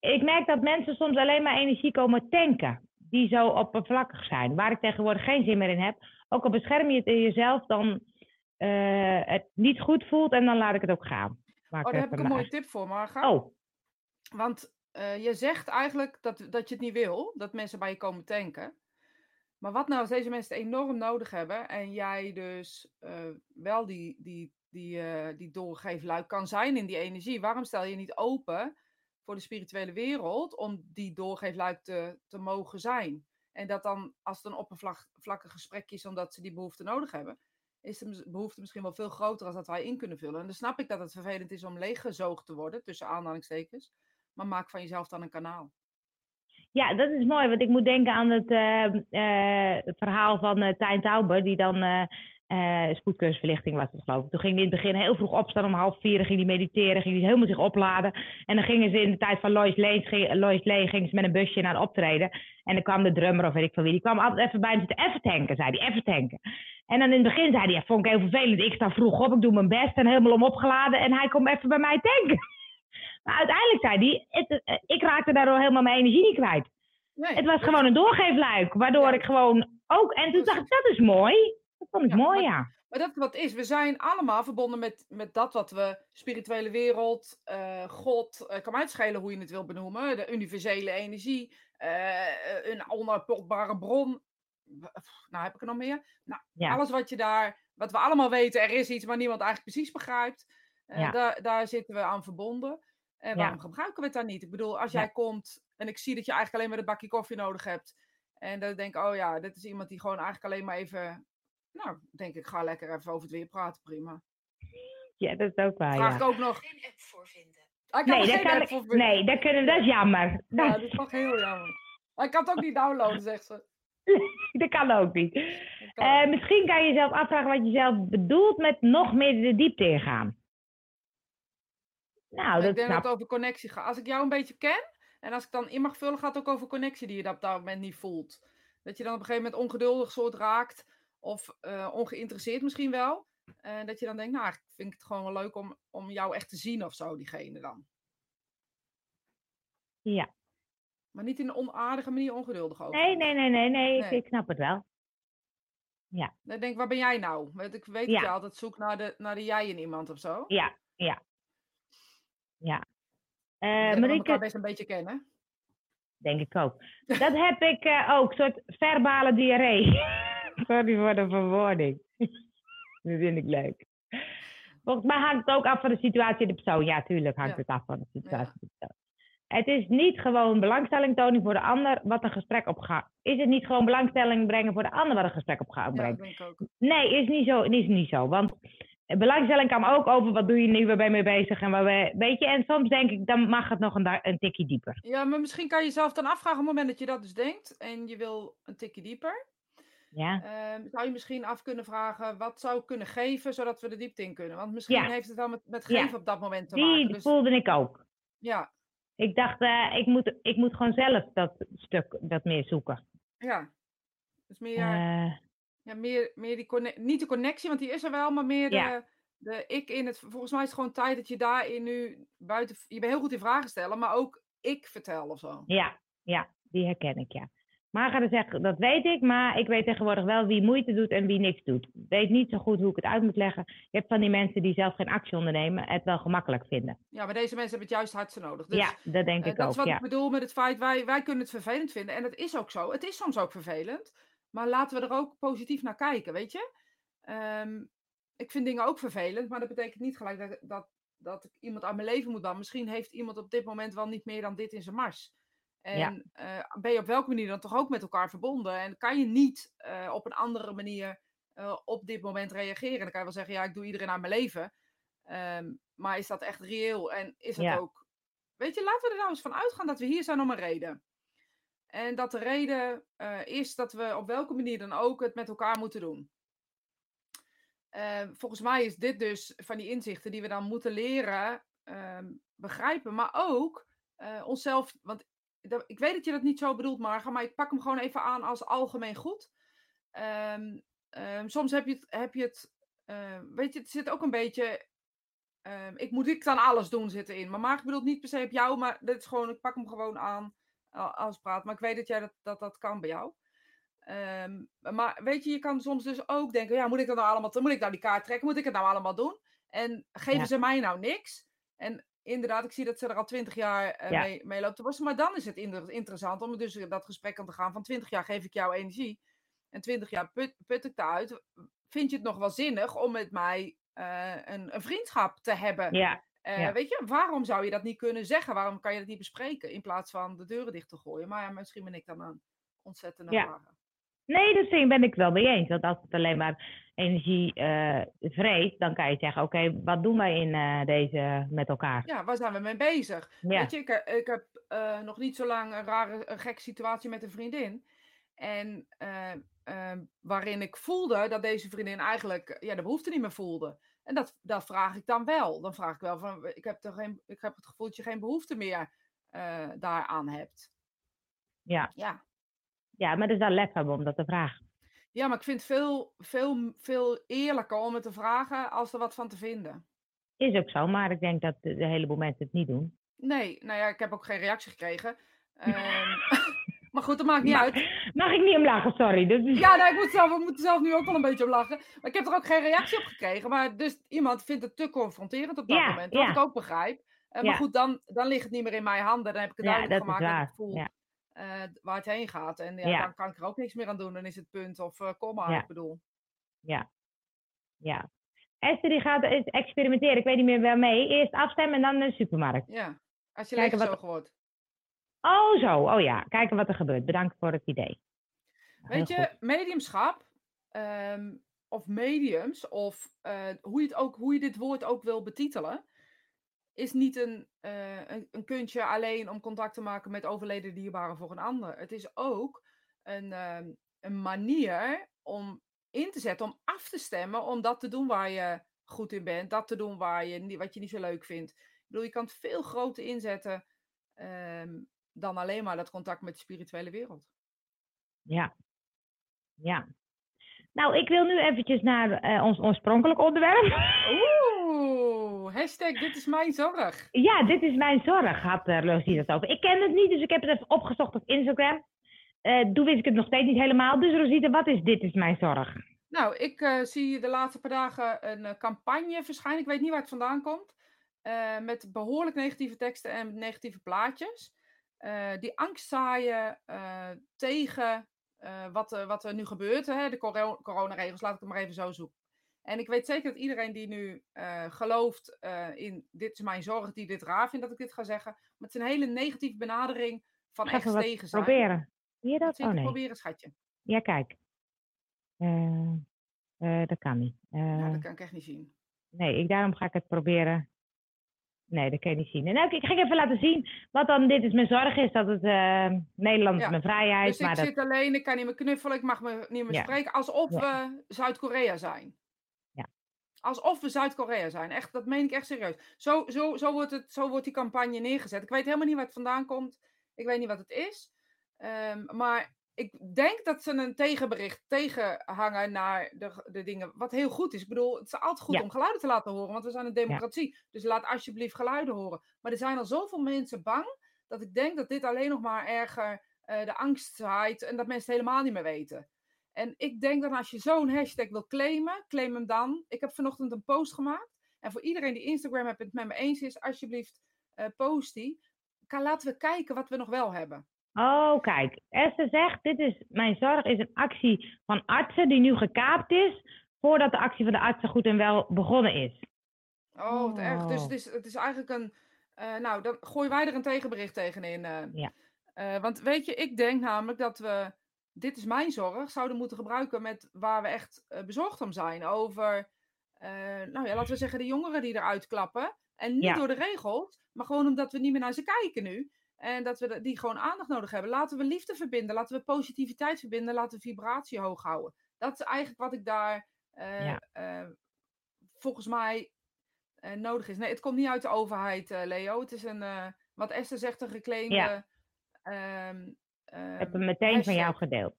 Ik merk dat mensen soms alleen maar energie komen tanken. Die zo oppervlakkig zijn. Waar ik tegenwoordig geen zin meer in heb. Ook al bescherm je het in jezelf, dan eh, het niet goed voelt en dan laat ik het ook gaan. Oh, daar heb ik een mooie tip voor, Marga. Oh, Want eh, je zegt eigenlijk dat, dat je het niet wil, dat mensen bij je komen tanken. Maar wat nou als deze mensen het enorm nodig hebben en jij dus eh, wel die, die, die, eh die doorgeefluik kan zijn in die energie? Waarom stel je niet open voor de spirituele wereld om die doorgeefluik te, te mogen zijn? En dat dan, als het een oppervlakkig gesprek is omdat ze die behoefte nodig hebben, is de behoefte misschien wel veel groter dan dat wij in kunnen vullen. En dan snap ik dat het vervelend is om leeggezoogd te worden, tussen aanhalingstekens. Maar maak van jezelf dan een kanaal. ja, dat is mooi. Want ik moet denken aan het, eh, eh, het verhaal van eh Tijn Tauber. Die dan spoedkeursverlichting was het geloof ik. Toen ging hij in het begin heel vroeg opstaan om half vier. Ging hij mediteren. Ging hij helemaal zich opladen. En dan gingen ze in de tijd van Lois Lane, ging, Lois Lane gingen ze met een busje naar het optreden. En dan kwam de drummer of weet ik van wie. Die kwam altijd even bij hem zitten. Even tanken, zei hij. Even tanken. En dan in het begin zei hij, ja, vond ik heel vervelend. Ik sta vroeg op, ik doe mijn best en helemaal om opgeladen. En hij komt even bij mij tanken. Maar uiteindelijk zei hij, het, eh, ik raakte daardoor helemaal mijn energie niet kwijt. Nee, Het was gewoon een doorgeefluik, waardoor ik gewoon ook... En toen dacht ik, dat is mooi. Dat vond ik Ja, mooi, maar- ja. Maar dat wat is, we zijn allemaal verbonden met, met dat wat we spirituele wereld, eh, God, eh, kan mij het schelen hoe je het wil benoemen, de universele energie, eh, een onuitputbare bron. Nou, heb ik er nog meer? Nou, Ja. alles wat je daar, wat we allemaal weten, er is iets, maar niemand eigenlijk precies begrijpt. Ja. daar, daar zitten we aan verbonden. En waarom gebruiken we het dan niet? Ik bedoel, als jij komt en ik zie dat je eigenlijk alleen maar een bakje koffie nodig hebt. En dan denk ik, oh ja, dit is iemand die gewoon eigenlijk alleen maar even nou, denk ik, ga lekker even over het weer praten, prima. Ja, dat is ook waar, Vraag ja. ik ook nog. geen app voor vinden. Ah, ik Nee, er dat geen kan app ik, voor vinden. nee, dat, kunnen, dat is jammer. Ja, Dat, is toch heel jammer. Maar ik kan het ook niet downloaden, zegt ze. dat kan ook niet. Kan Eh, misschien kan je jezelf afvragen wat je zelf bedoelt met nog meer de diepte ingaan. Nou, ik dat denk snap dat het over connectie gaat. Als ik jou een beetje ken, En als ik dan in mag vullen, gaat het ook over connectie die je op dat moment niet voelt. Dat je dan op een gegeven moment ongeduldig soort raakt. Of uh, ongeïnteresseerd misschien wel. En dat je dan denkt, nou, ik vind het gewoon wel leuk om, om jou echt te zien of zo, diegene dan. Ja. Maar niet in een onaardige manier ongeduldig over. Nee, nee, nee, nee, nee, nee. Ik, snap het wel. Ja. Dan denk ik, waar ben jij nou? Want ik weet ja. dat je altijd zoekt naar de, naar de jij in iemand of zo. Ja, ja. Ja. Uh, maar ik best een beetje kennen. Denk ik ook. Dat heb ik uh, ook, een soort verbale diarree. Sorry voor de verwoording. Dat vind ik leuk. Volgens mij hangt het ook af van de situatie de persoon. Ja, tuurlijk hangt het af van de situatie de persoon. Het is niet gewoon belangstelling tonen voor de ander wat een gesprek op gaat. Is het niet gewoon belangstelling brengen voor de ander wat een gesprek op gaat brengen? Ja, ook. Nee, is niet zo. Is niet zo. Want belangstelling kan ook over wat doe je nu, waar ben je mee bezig en waar we, weet je. En soms denk ik, dan mag het nog een, een tikje dieper. Ja, maar misschien kan je jezelf dan afvragen op het moment dat je dat dus denkt en je wil een tikje dieper. Ja. Um, zou je misschien af kunnen vragen wat zou ik kunnen geven zodat we de diepte in kunnen? Want misschien Ja. heeft het wel met, met geven Ja. op dat moment te Die maken. Dus, voelde ik ook. ja, Ik dacht, eh, ik, moet, ik moet gewoon zelf dat stuk dat meer zoeken. ja. Dus meer, Eh, ja, meer, meer die conne- niet de connectie, want die is er wel, maar meer de, de ik in het. Volgens mij is het gewoon tijd dat je daarin nu buiten. Je bent heel goed in vragen stellen, maar ook ik vertel of zo. ja, ja, die herken ik, ja. Margaret zegt, dat weet ik, maar ik weet tegenwoordig wel wie moeite doet en wie niks doet. Ik weet niet zo goed hoe ik het uit moet leggen. Je hebt van die mensen die zelf geen actie ondernemen, het wel gemakkelijk vinden. Ja, maar deze mensen hebben het juist hardste nodig. Dus, ja, dat denk Eh, ik dat ook, is wat ja. ik bedoel met het feit, wij, wij kunnen het vervelend vinden. En dat is ook zo. Het is soms ook vervelend. Maar laten we er ook positief naar kijken, weet je? Ehm, ik vind dingen ook vervelend, maar dat betekent niet gelijk dat, dat, dat ik iemand uit mijn leven moet bannen. Misschien heeft iemand op dit moment wel niet meer dan dit in zijn mars. En eh, ben je op welke manier dan toch ook met elkaar verbonden? En kan je niet eh, op een andere manier eh, op dit moment reageren? Dan kan je wel zeggen, ja, ik doe iedereen uit mijn leven. Ehm, maar is dat echt reëel? En is het Ja. ook... Weet je, laten we er nou eens van uitgaan dat we hier zijn om een reden. En dat de reden is dat we op welke manier dan ook het met elkaar moeten doen. Ehm, volgens mij is dit dus van die inzichten die we dan moeten leren ehm, begrijpen. Maar ook onszelf, want dat- ik weet dat je dat niet zo bedoelt, Marga, maar ik pak hem gewoon even aan als algemeen goed. Ehm, ehm, soms heb je het, heb je het ehm, weet je, het zit ook een beetje, ik moet ik dan alles doen zitten in. Maar Marga bedoelt niet per se op jou, maar dit is gewoon, ik pak hem gewoon aan als praat. Maar ik weet dat jij dat, dat, dat kan bij jou. Maar weet je, je kan soms dus ook denken, ja, moet ik dat nou allemaal, moet ik nou die kaart trekken? Moet ik het nou allemaal doen? En geven Ja. ze mij nou niks? En inderdaad, ik zie dat ze er al twintig jaar eh, Ja. mee, mee loopt te worstelen. Maar dan is het interessant om dus dat gesprek aan te gaan van twintig jaar geef ik jou energie. En twintig jaar put, put ik daaruit. Vind je het nog wel zinnig om met mij eh, een, een vriendschap te hebben? Ja, Eh, Ja. Weet je, waarom zou je dat niet kunnen zeggen? Waarom kan je dat niet bespreken? In plaats van de deuren dicht te gooien. Maar ja, misschien ben ik dan een ontzettende Ja. Nee, dat vind- ben ik wel mee eens. Want als het alleen maar energie vreet, dan kan je zeggen, oké, wat doen wij in eh, deze met elkaar? Ja, waar zijn we mee bezig? Ja, Weet je, ik, eh, ik heb nog niet zo lang een rare, een gekke situatie met een vriendin. En waarin ik voelde dat deze vriendin eigenlijk ja, de behoefte niet meer voelde. En dat, dat vraag ik dan wel. Dan vraag ik wel van, ik heb, toch geen, ik heb het gevoel dat je geen behoefte meer daaraan hebt. ja. Ja. Ja, maar het is wel lef hebben om dat te vragen. ja, maar ik vind het veel, veel, veel eerlijker om het te vragen als er wat van te vinden. Is ook zo, maar ik denk dat de, heleboel mensen het niet doen. Nee, nou ja, ik heb ook geen reactie gekregen. Ehm, maar goed, dat maakt niet uit. Mag ik niet om lachen, sorry. Dat is... Ja, nou, ik moet zelf, ik moet er zelf nu ook wel een beetje om lachen. Maar ik heb er ook geen reactie op gekregen. Maar dus iemand vindt het te confronterend op dat Ja, moment. Wat ja. ik ook begrijp. Eh, maar Ja. goed, dan, dan ligt het niet meer in mijn handen. Dan heb ik het duidelijk dat gemaakt dat ik voel Eh, waar het heen gaat. En ja, Ja. dan kan ik er ook niks meer aan doen. Dan is het punt of kom maar, Ja. ik bedoel. Ja. ja. Esther die gaat experimenteren. Ik weet niet meer waarmee. Eerst afstemmen en dan de supermarkt. Ja, als je wat- zo wordt. Oh, zo. Oh ja. Kijken wat er gebeurt. Bedankt voor het idee. Heel Weet je, goed. mediumschap ehm, of mediums, of eh, hoe, je het ook, hoe je dit woord ook wil betitelen, is niet een, eh, een, een kuntje alleen om contact te maken met overleden dierbaren voor een ander. Het is ook een, ehm, een manier om in te zetten, om af te stemmen, om dat te doen waar je goed in bent, dat te doen waar je, wat je niet zo leuk vindt. Ik bedoel, je kan het veel groter inzetten ehm, dan alleen maar dat contact met de spirituele wereld. Ja. Ja. Nou, ik wil nu eventjes naar eh, ons oorspronkelijk onderwerp. Oeh, hashtag dit is mijn zorg. Ja, dit is mijn zorg, had uh, Rosie het over. Ik ken het niet, dus ik heb het even opgezocht op Instagram. Uh, toen wist ik het nog steeds niet helemaal. Dus Rosita, wat is Dit is mijn zorg? Nou, ik uh, zie de laatste paar dagen een campagne verschijnen. Ik weet niet waar het vandaan komt. met behoorlijk negatieve teksten en negatieve plaatjes. die angst zaaien tegen wat, wat er nu gebeurt. Hè? De cor coronaregels, laat ik het maar even zo zoeken. En ik weet zeker dat iedereen die nu gelooft in dit is mijn zorg, die dit raar vindt dat ik dit ga zeggen. Maar het is een hele negatieve benadering van echt tegen zijn. proberen. Zie je dat? Oh nee. proberen, schatje. Ja, kijk. Uh, uh, dat kan niet. Uh, ja, dat kan ik echt niet zien. Nee, ik, daarom ga ik het proberen. Nee, dat kan je niet zien. En nou, ik ga even laten zien wat dan dit is mijn zorg is. Dat het Nederland is ja. mijn vrijheid. Dus ik maar dat... zit alleen, ik kan niet meer knuffelen, ik mag me niet meer Ja. spreken. Alsof Ja. we Zuid-Korea zijn. Alsof we Zuid-Korea zijn. Echt, dat meen ik echt serieus. Zo, zo, zo, wordt het, zo wordt die campagne neergezet. Ik weet helemaal niet waar het vandaan komt. Ik weet niet wat het is. Ehm, maar ik denk dat ze een tegenbericht tegenhangen naar de, de dingen. Wat heel goed is. Ik bedoel, het is altijd goed Ja. om geluiden te laten horen. Want we zijn een democratie. Dus laat alsjeblieft geluiden horen. Maar er zijn al zoveel mensen bang. Dat ik denk dat dit alleen nog maar erger eh, de angst zaait. En dat mensen het helemaal niet meer weten. En ik denk dat als je zo'n hashtag wil claimen, claim hem dan. Ik heb vanochtend een post gemaakt. En voor iedereen die Instagram het met me eens is, alsjeblieft eh, post die. Laten we kijken wat we nog wel hebben. Oh, kijk. Esther zegt, dit is mijn zorg is een actie van artsen die nu gekaapt is. Voordat de actie van de artsen goed en wel begonnen is. Oh, wat erg. Dus Oh. het is, het is eigenlijk een. eh, nou, dan gooien wij er een tegenbericht tegenin. eh. Ja. Want weet je, ik denk namelijk dat we. Dit is mijn zorg. Zouden moeten gebruiken met waar we echt eh, bezorgd om zijn. Over. eh, nou ja, laten we zeggen de jongeren die eruit klappen. En niet Ja. door de regels, maar gewoon omdat we niet meer naar ze kijken nu. En dat we die gewoon aandacht nodig hebben. Laten we liefde verbinden. Laten we positiviteit verbinden. Laten we vibratie hoog houden. Dat is eigenlijk wat ik daar eh, Ja. volgens mij nodig is. Nee, het komt niet uit de overheid, Leo. Het is een, wat Esther zegt, een geclaimde. Ja. ehm, Ik heb ehm, hem meteen van jou gedeeld.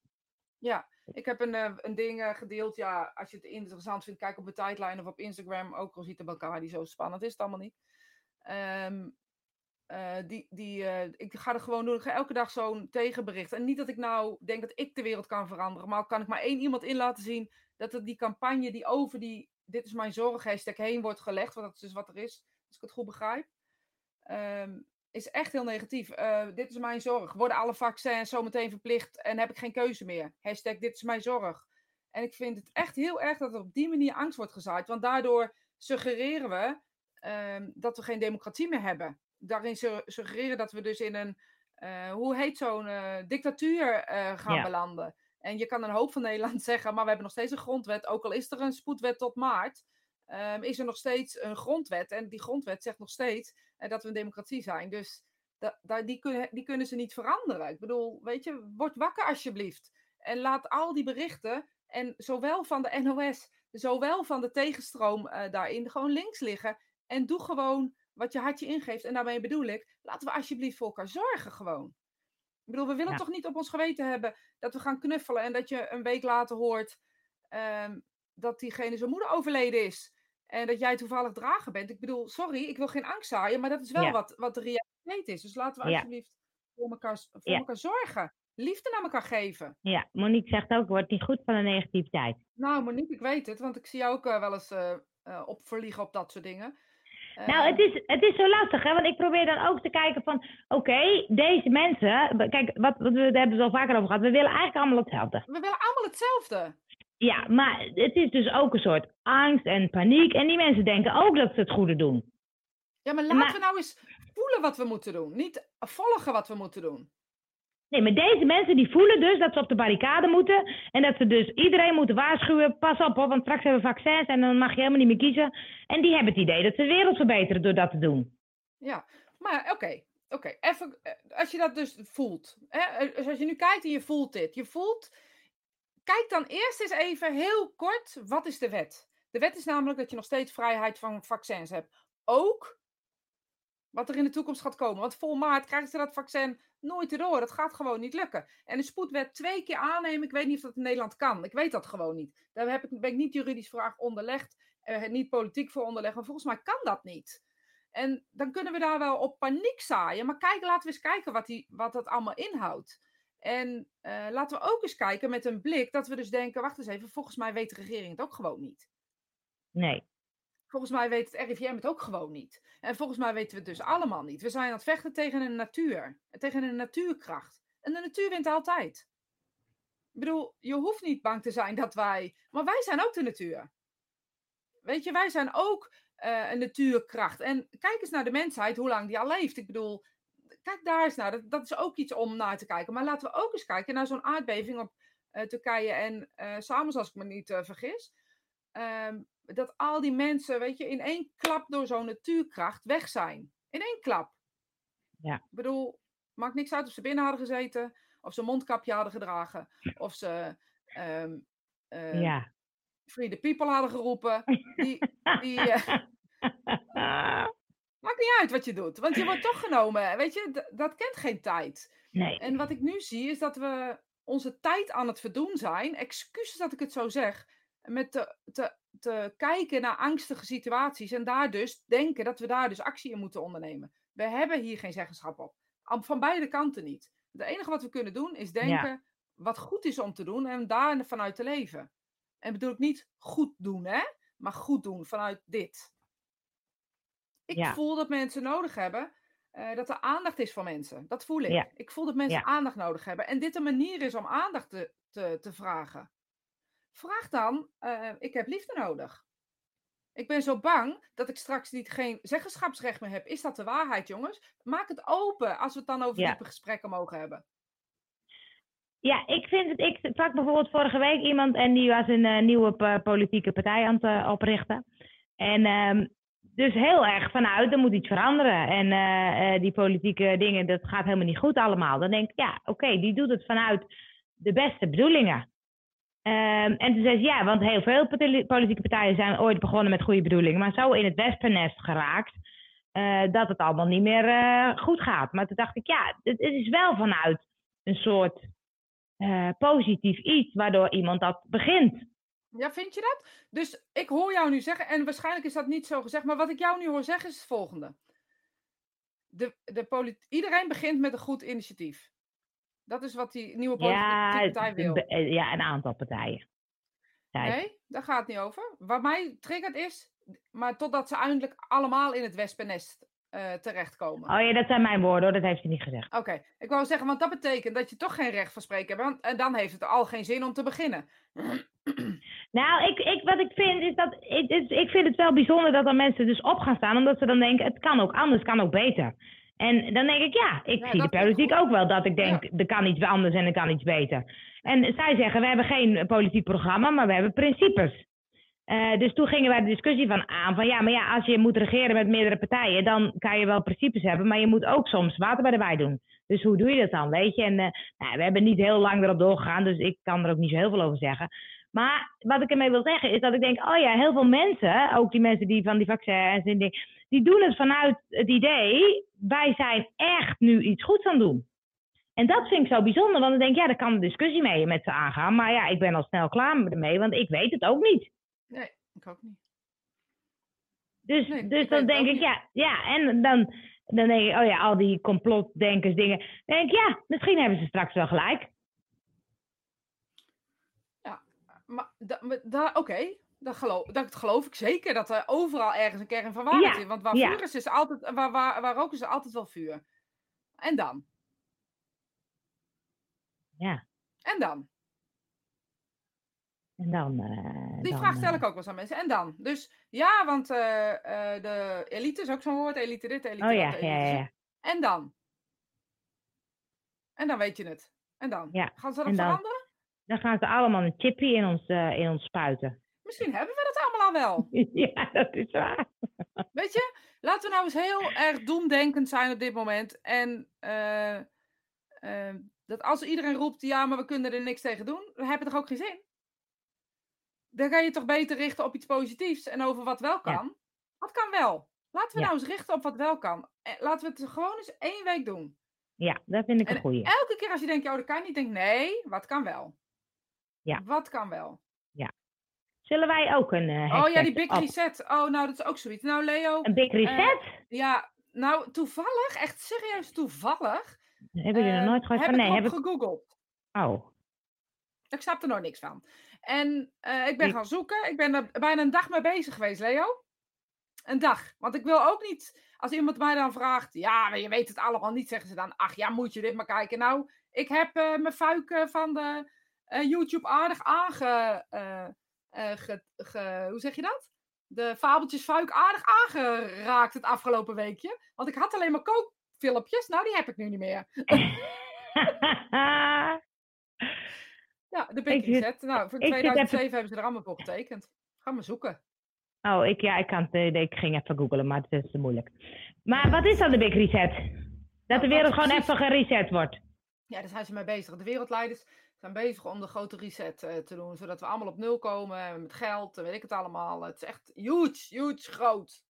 Ja, ik heb een, eh, een ding eh, gedeeld. Ja, als je het interessant vindt, kijk op de tijdlijn of op Instagram. Ook al ziet het elkaar die zo spannend is het allemaal niet. Ehm, eh, die, die, ik ga er gewoon doen. Ik ga elke dag zo'n tegenbericht. En niet dat ik nou denk dat ik de wereld kan veranderen. Maar kan ik maar één iemand in laten zien dat het die campagne die over die dit is mijn zorg hashtag heen wordt gelegd. Want dat is dus wat er is. Als ik het goed begrijp. ehm, is echt heel negatief. Eh, dit is mijn zorg. Worden alle vaccins zometeen verplicht en heb ik geen keuze meer? Hashtag dit is mijn zorg. En ik vind het echt heel erg dat er op die manier angst wordt gezaaid. Want daardoor suggereren we ehm, dat we geen democratie meer hebben. Daarin su- suggereren dat we dus in een, eh, hoe heet zo'n eh, dictatuur gaan Ja. belanden. En je kan een hoop van Nederland zeggen, maar we hebben nog steeds een grondwet. Ook al is er een spoedwet tot maart, ehm, is er nog steeds een grondwet. En die grondwet zegt nog steeds eh, dat we een democratie zijn. Dus da- da- die, kunnen, die kunnen ze niet veranderen. Ik bedoel, weet je, word wakker alsjeblieft. En laat al die berichten, en zowel van de NOS, zowel van de tegenstroom eh, daarin, gewoon links liggen. En doe gewoon wat je hartje ingeeft. En daarmee bedoel ik, laten we alsjeblieft voor elkaar zorgen gewoon. Ik bedoel, we willen Ja. toch niet op ons geweten hebben dat we gaan knuffelen en dat je een week later hoort ehm, dat diegene zijn moeder overleden is. En dat jij toevallig drager bent. Ik bedoel, sorry, ik wil geen angst zaaien, maar dat is wel Ja. wat, wat de realiteit is. Dus laten we Ja. alsjeblieft voor elkaar, voor elkaar zorgen. Liefde naar elkaar geven. Ja, Monique zegt ook, wordt niet goed van de negativiteit. Nou, Monique, ik weet het, want ik zie jou ook eh, wel eens eh, eh, op verliegen op dat soort dingen. Nou, het is, het is zo lastig, hè? Want ik probeer dan ook te kijken van, oké, deze mensen, kijk, wat, wat we daar hebben we het al vaker over gehad, we willen eigenlijk allemaal hetzelfde. We willen allemaal hetzelfde. Ja, maar het is dus ook een soort angst en paniek. En die mensen denken ook dat ze het goede doen. Ja, maar laten Maar- we nou eens voelen wat we moeten doen. Niet volgen wat we moeten doen. Nee, maar deze mensen die voelen dus dat ze op de barricade moeten. En dat ze dus iedereen moeten waarschuwen. Pas op, hoor, want straks hebben we vaccins en dan mag je helemaal niet meer kiezen. En die hebben het idee dat ze de wereld verbeteren door dat te doen. Ja, maar oké. Oké, even, eh, als je dat dus voelt. Hè? eh, dus als je nu kijkt en je voelt dit. Je voelt, kijk dan eerst eens even heel kort, wat is de wet? De wet is namelijk dat je nog steeds vrijheid van vaccins hebt. Ook wat er in de toekomst gaat komen. Want vol maart krijgen ze dat vaccin nooit erdoor. Dat gaat gewoon niet lukken. En de spoedwet twee keer aannemen, ik weet niet of dat in Nederland kan. Ik weet dat gewoon niet. Daar heb ik, ben ik niet juridisch vraag onderlegd, uh, niet politiek voor onderlegd, maar volgens mij kan dat niet. En dan kunnen we daar wel op paniek zaaien. Maar kijk, laten we eens kijken wat, die, wat dat allemaal inhoudt. En uh, laten we ook eens kijken met een blik dat we dus denken: wacht eens even, volgens mij weet de regering het ook gewoon niet. Nee. Volgens mij weet het RIVM het ook gewoon niet. En volgens mij weten we het dus allemaal niet. We zijn aan het vechten tegen een natuur, tegen een natuurkracht. En de natuur wint altijd. Ik bedoel, je hoeft niet bang te zijn dat wij. Maar wij zijn ook de natuur. Weet je, wij zijn ook uh, een natuurkracht. En kijk eens naar de mensheid, hoe lang die al leeft. Ik bedoel, kijk daar eens naar. Dat, dat is ook iets om naar te kijken. Maar laten we ook eens kijken naar zo'n aardbeving op uh, Turkije en uh, Samos, als ik me niet vergis. Um, dat al die mensen, weet je, in één klap door zo'n natuurkracht weg zijn. In één klap. Ja. Ik bedoel, maakt niks uit of ze binnen hadden gezeten, of ze een mondkapje hadden gedragen, of ze um, uh, ja. Free the People hadden geroepen. Die, die, uh, maakt niet uit wat je doet, want je wordt toch genomen. Weet je, dat kent geen tijd. Nee. En wat ik nu zie is dat we onze tijd aan het verdoen zijn. Excuses dat ik het zo zeg. Met te, te, te kijken naar angstige situaties en daar dus denken dat we daar dus actie in moeten ondernemen. We hebben hier geen zeggenschap op. Van beide kanten niet. Het enige wat we kunnen doen is denken ja. wat goed is om te doen en daar vanuit te leven. En bedoel ik niet goed doen, hè? maar goed doen vanuit dit. Ik ja. voel dat mensen nodig hebben uh, dat er aandacht is voor mensen. Dat voel ik. Ja. Ik voel dat mensen aandacht nodig hebben. En dit een manier is om aandacht te, te, te vragen. Vraag dan, uh, ik heb liefde nodig. Ik ben zo bang dat ik straks niet geen zeggenschapsrecht meer heb. Is dat de waarheid, jongens? Maak het open als we het dan over Ja. diepe gesprekken mogen hebben. Ja, ik vind het. Ik sprak bijvoorbeeld vorige week iemand en die was een eh, nieuwe politieke partij aan het eh, oprichten. En ehm, dus heel erg vanuit, er moet iets veranderen. En eh, eh, die politieke dingen, dat gaat helemaal niet goed allemaal. Dan denk ik, ja, oké, die doet het vanuit de beste bedoelingen. Ehm, en toen zei ze, ja, want heel veel poli- politieke partijen zijn ooit begonnen met goede bedoelingen, maar zo in het wespennest geraakt eh, dat het allemaal niet meer goed gaat. Maar toen dacht ik, ja, het, het is wel vanuit een soort positief iets waardoor iemand dat begint. Ja, vind je dat? Dus ik hoor jou nu zeggen, en waarschijnlijk is dat niet zo gezegd, maar wat ik jou nu hoor zeggen is het volgende. De, de Iedereen begint met een goed initiatief. Dat is wat die nieuwe politieke Ja, partij wil. eh, ja, een aantal partijen. Nee, daar gaat het niet over. Wat mij triggert is, maar totdat ze eindelijk allemaal in het wespennest eh, terechtkomen. Oh ja, dat zijn mijn woorden hoor, dat heeft ze niet gezegd. Oké, ik wou zeggen, want dat betekent dat je toch geen recht van spreken hebt. Want, en dan heeft het al geen zin om te beginnen. Nou, ik, ik, wat ik vind is dat. Ik, ik vind het wel bijzonder dat er mensen dus op gaan staan, omdat ze dan denken: het kan ook anders, het kan ook beter. En dan denk ik: ja, ik Ja, zie de politiek ook wel dat ik denk: er kan iets anders en er kan iets beter. En zij zeggen: we hebben geen politiek programma, maar we hebben principes. Eh, dus toen gingen wij de discussie van aan van ja, maar ja, als je moet regeren met meerdere partijen, dan kan je wel principes hebben, maar je moet ook soms water bij de wijn doen. Dus hoe doe je dat dan, weet je? En eh, nou, we hebben niet heel lang erop doorgegaan, dus ik kan er ook niet zo heel veel over zeggen. Maar wat ik ermee wil zeggen is dat ik denk, oh ja, heel veel mensen, ook die mensen die van die vaccins en die, die doen het vanuit het idee, wij zijn echt nu iets goeds aan het doen. En dat vind ik zo bijzonder, want dan denk ik, ja, daar kan een discussie mee met ze aangaan. Maar ja, ik ben al snel klaar ermee, want ik weet het ook niet. Nee, ik ook niet. Dus, Nee, dus dan denk ook ik, niet. ja, ja, en dan, dan denk ik, oh ja, al die complotdenkers dingen. Dan denk ik, ja, misschien hebben ze straks wel gelijk. Maar da, maar da- oké, dat, geloof, dat geloof ik zeker. Dat er overal ergens een kern van waarheid Ja, is. Want waar ja. vuur is, is altijd, waar, waar, waar rook is, is altijd wel vuur. En dan? Ja, En dan? En dan... eh, Die dan, vraag stel eh, ik ook wel eens aan mensen. En dan? Dus ja, want eh, eh, de elite is ook zo'n woord. Elite dit, elite oh dat, ja, elite ja, ja. En dan? En dan weet je het. En dan? Ja, Gaan ze dat veranderen? Dan gaan ze allemaal een chippy in ons, eh, in ons spuiten. Misschien hebben we dat allemaal al wel. ja, dat is waar. Weet je, laten we nou eens heel erg doemdenkend zijn op dit moment. En eh, eh, dat als iedereen roept, ja, maar we kunnen er niks tegen doen, dan heb je toch ook geen zin? Dan ga je toch beter richten op iets positiefs en over wat wel Ja. kan. Wat kan wel? Laten we Ja. nou eens richten op wat wel kan. En laten we het gewoon eens één week doen. Ja, dat vind ik een En goeie. elke keer als je denkt, oh, dat kan niet, denk nee, wat kan wel? Ja. Wat kan wel? Zullen wij ook een eh Oh ja, die Big op- Reset. Oh, nou, dat is ook zoiets. Nou, Leo, Een big reset? ja, nou, toevallig, echt serieus toevallig, Hebben jullie er eh, nog nooit gehoord heb van? Nee, heb ik... gegoogeld. Oh, Ik snap er nog niks van. En eh, ik ben Ik- gaan zoeken. Ik ben er bijna een dag mee bezig geweest, Leo. Een dag. Want ik wil ook niet, als iemand mij dan vraagt, ja, maar je weet het allemaal niet, zeggen ze dan, ach ja, moet je dit maar kijken. Nou, ik heb eh, mijn fuik eh, van de eh, YouTube aardig aange... ge- ge- hoe zeg je dat? De fabeltjes fuik aardig aangeraakt het afgelopen weekje. Want ik had alleen maar kookfilmpjes. Nou, die heb ik nu niet meer. Ja, de Big Reset. Nou, voor ik zit 2007 hebben ze er allemaal voor getekend. Ga maar zoeken. oh, ik, ja, ik, kan, het, eh, ik ging even googlen, maar het is te moeilijk. Maar wat is dan de big reset? Dat Nou, de wat wereld gewoon precies- even gereset wordt. Ja, daar zijn ze mee bezig. De wereldleiders zijn bezig om de grote reset eh, te doen. Zodat we allemaal op nul komen eh, met geld en weet ik het allemaal. Het is echt huge, huge groot.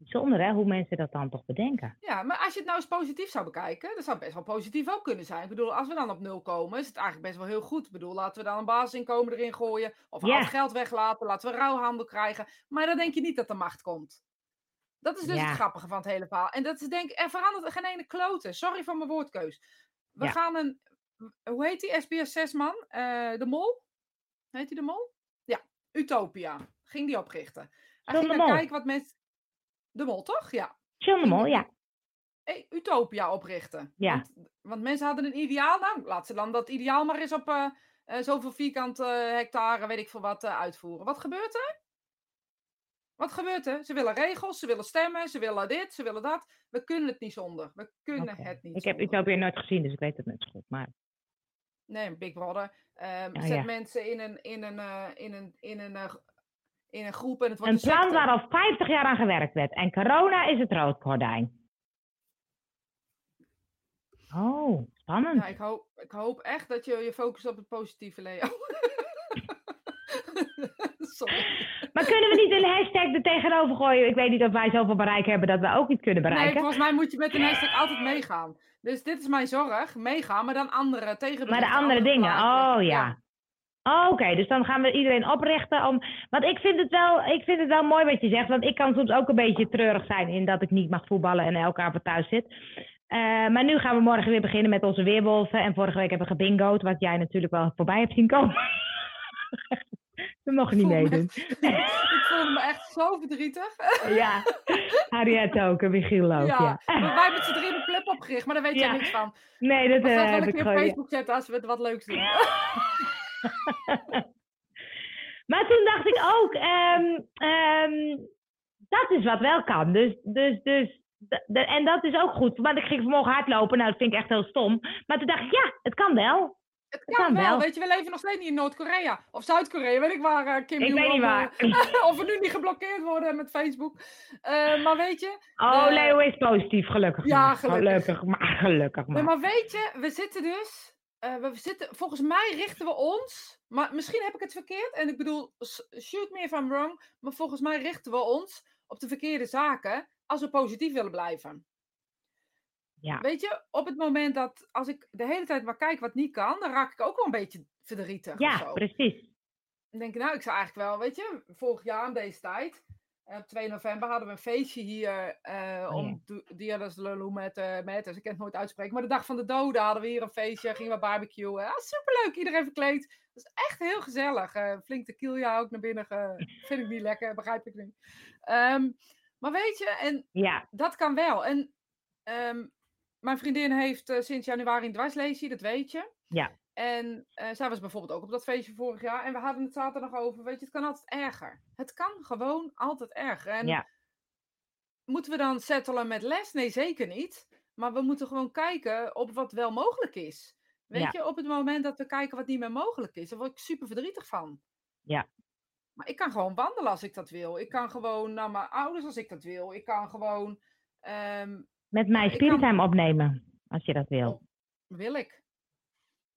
Bijzonder hè, hoe mensen dat dan toch bedenken. Ja, maar als je het nou eens positief zou bekijken, dat zou best wel positief ook kunnen zijn. Ik bedoel, als we dan op nul komen, is het eigenlijk best wel heel goed. Ik bedoel, laten we dan een basisinkomen erin gooien. Of het geld weglaten, laten we ruilhandel krijgen. Maar dan denk je niet dat de macht komt. Dat is dus Ja. het grappige van het hele verhaal. En dat is denk ik, er verandert geen ene klote. Sorry voor mijn woordkeus. We Ja. gaan een, hoe heet die SBS 6 man? Eh, de Mol? Heet die de Mol? Ja, Utopia. Ging die oprichten. Hij John ging kijken wat mensen... De Mol, toch? Ja. John de Mol, ja. Utopia oprichten. Ja. Want, want mensen hadden een ideaal. Nou, laat ze dan dat ideaal maar eens op eh, eh, zoveel vierkante eh, hectare, weet ik veel wat, uitvoeren. Wat gebeurt er? Wat gebeurt er? Ze willen regels, ze willen stemmen, ze willen dit, ze willen dat. We kunnen het niet zonder. We kunnen het niet Ik heb zonder. Utopia nooit gezien, dus ik weet het net zo goed. Maar Nee, Big Brother. Ehm, Ja, zet ja. mensen in een, in een, in een, in een, in een groep en het wordt een plan waar al 50 jaar aan gewerkt werd. En corona is het rood gordijn. Oh, spannend. Ja, ik hoop, ik hoop echt dat je je focust op het positieve, Leo. Sorry. Maar kunnen we niet een hashtag er tegenover gooien? Ik weet niet of wij zoveel bereik hebben dat we ook iets kunnen Nee, bereiken. volgens mij moet je met een hashtag altijd meegaan. Dus dit is mijn zorg, meegaan, maar dan andere tegen maar de andere dingen, oh ja. Oh, Oké, dus dan gaan we iedereen oprichten om. Want ik vind, het wel, ik vind het wel mooi wat je zegt. Want ik kan soms ook een beetje treurig zijn in dat ik niet mag voetballen en elke avond thuis zit. Eh, maar nu gaan we morgen weer beginnen met onze weerwolven. En vorige week hebben we gebingoed, wat jij natuurlijk wel voorbij hebt zien komen. we mogen niet voel me meedoen. ik voelde me echt zo verdrietig. ja, Harriet ook en Michiel ook. ja, wij hebben z'n drieën een plep opgericht, maar daar weet Ja. jij niks van. Nee, dat dat wil heb ik weer op. Facebook zetten als we het wat leuks doen. maar toen dacht ik ook, ehm, ehm, dat is wat wel kan. Dus, dus, dus, en dat is ook goed. Want ik ging vanmorgen hardlopen, nou dat vind ik echt heel stom. Maar toen dacht ik, ja, het kan wel. Het Het kan wel. wel. Weet je, we leven nog steeds niet in Noord-Korea. Of Zuid-Korea, weet ik waar eh, Kim Ik weet niet waar. eh, of we nu niet geblokkeerd worden met Facebook. Eh, maar weet je, Oh, Leo is positief, gelukkig Ja, maar. gelukkig. Gelukkig maar, gelukkig Nee, maar. maar weet je, we zitten dus. Eh, we zitten, volgens mij richten we ons. Maar misschien heb ik het verkeerd. En ik bedoel, shoot me if I'm wrong. Maar volgens mij richten we ons op de verkeerde zaken. Als we positief willen blijven. Ja. Weet je, op het moment dat. Als ik de hele tijd maar kijk wat niet kan. dan raak ik ook wel een beetje verdrietig. Ja, precies. Dan denk ik, nou, ik zou eigenlijk wel. Weet je, vorig jaar aan deze tijd. Eh, Op 2 november hadden we een feestje hier eh Oh, om Dia de Lulu met, eh met, dus ik kan het nooit uitspreken. Maar de dag van de doden hadden we hier een feestje, gingen we barbecuen. Ah, superleuk, iedereen verkleed. Dat is echt heel gezellig. Eh, flink tequila ook naar binnen. Vind ik niet lekker, begrijp ik niet. Ehm, maar weet je, en Ja, dat kan wel. En ehm, mijn vriendin heeft eh, sinds januari een dwarslesie, dat weet je. Ja. En eh, zij was bijvoorbeeld ook op dat feestje vorig jaar. En we hadden het zaterdag nog over. Weet je, het kan altijd erger. Het kan gewoon altijd erger. En Ja. moeten we dan settelen met les? Nee, zeker niet. Maar we moeten gewoon kijken op wat wel mogelijk is. Weet Ja. je, op het moment dat we kijken wat niet meer mogelijk is, daar word ik super verdrietig van. Ja. Maar ik kan gewoon wandelen als ik dat wil. Ik kan gewoon naar mijn ouders als ik dat wil. Ik kan gewoon. ehm, met mij ik kan- Spiritheim opnemen, als je dat wil. wil ik.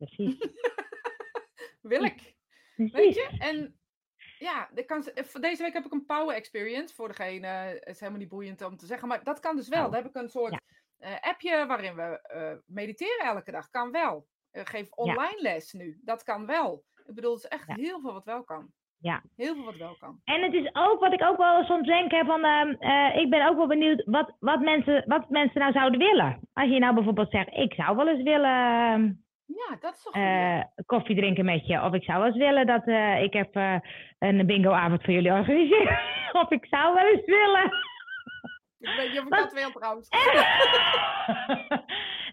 Precies. Wil ik. Weet je? En ja, kan, eh, deze week heb ik een power experience. Voor degene, eh, het is helemaal niet boeiend om te zeggen. Maar dat kan dus wel. Oh. Daar heb ik een soort Ja. Eh, appje waarin we mediteren elke dag. Kan wel. Geef online les nu. Dat kan wel. Ik bedoel, het is echt Ja. heel veel wat wel kan. Ja. Heel veel wat wel kan. En het is ook wat ik ook wel soms denk, hè, van, ehm, eh, ik ben ook wel benieuwd wat, wat, mensen, wat mensen nou zouden willen. Als je nou bijvoorbeeld zegt, ik zou wel eens willen ehm, Ja, dat is toch eh, koffie drinken met je. Of ik zou wel eens willen dat eh, ik heb eh, een bingoavond voor jullie organiseerd. of ik zou wel eens willen. Ik weet niet of ik wat- dat wil trouwens.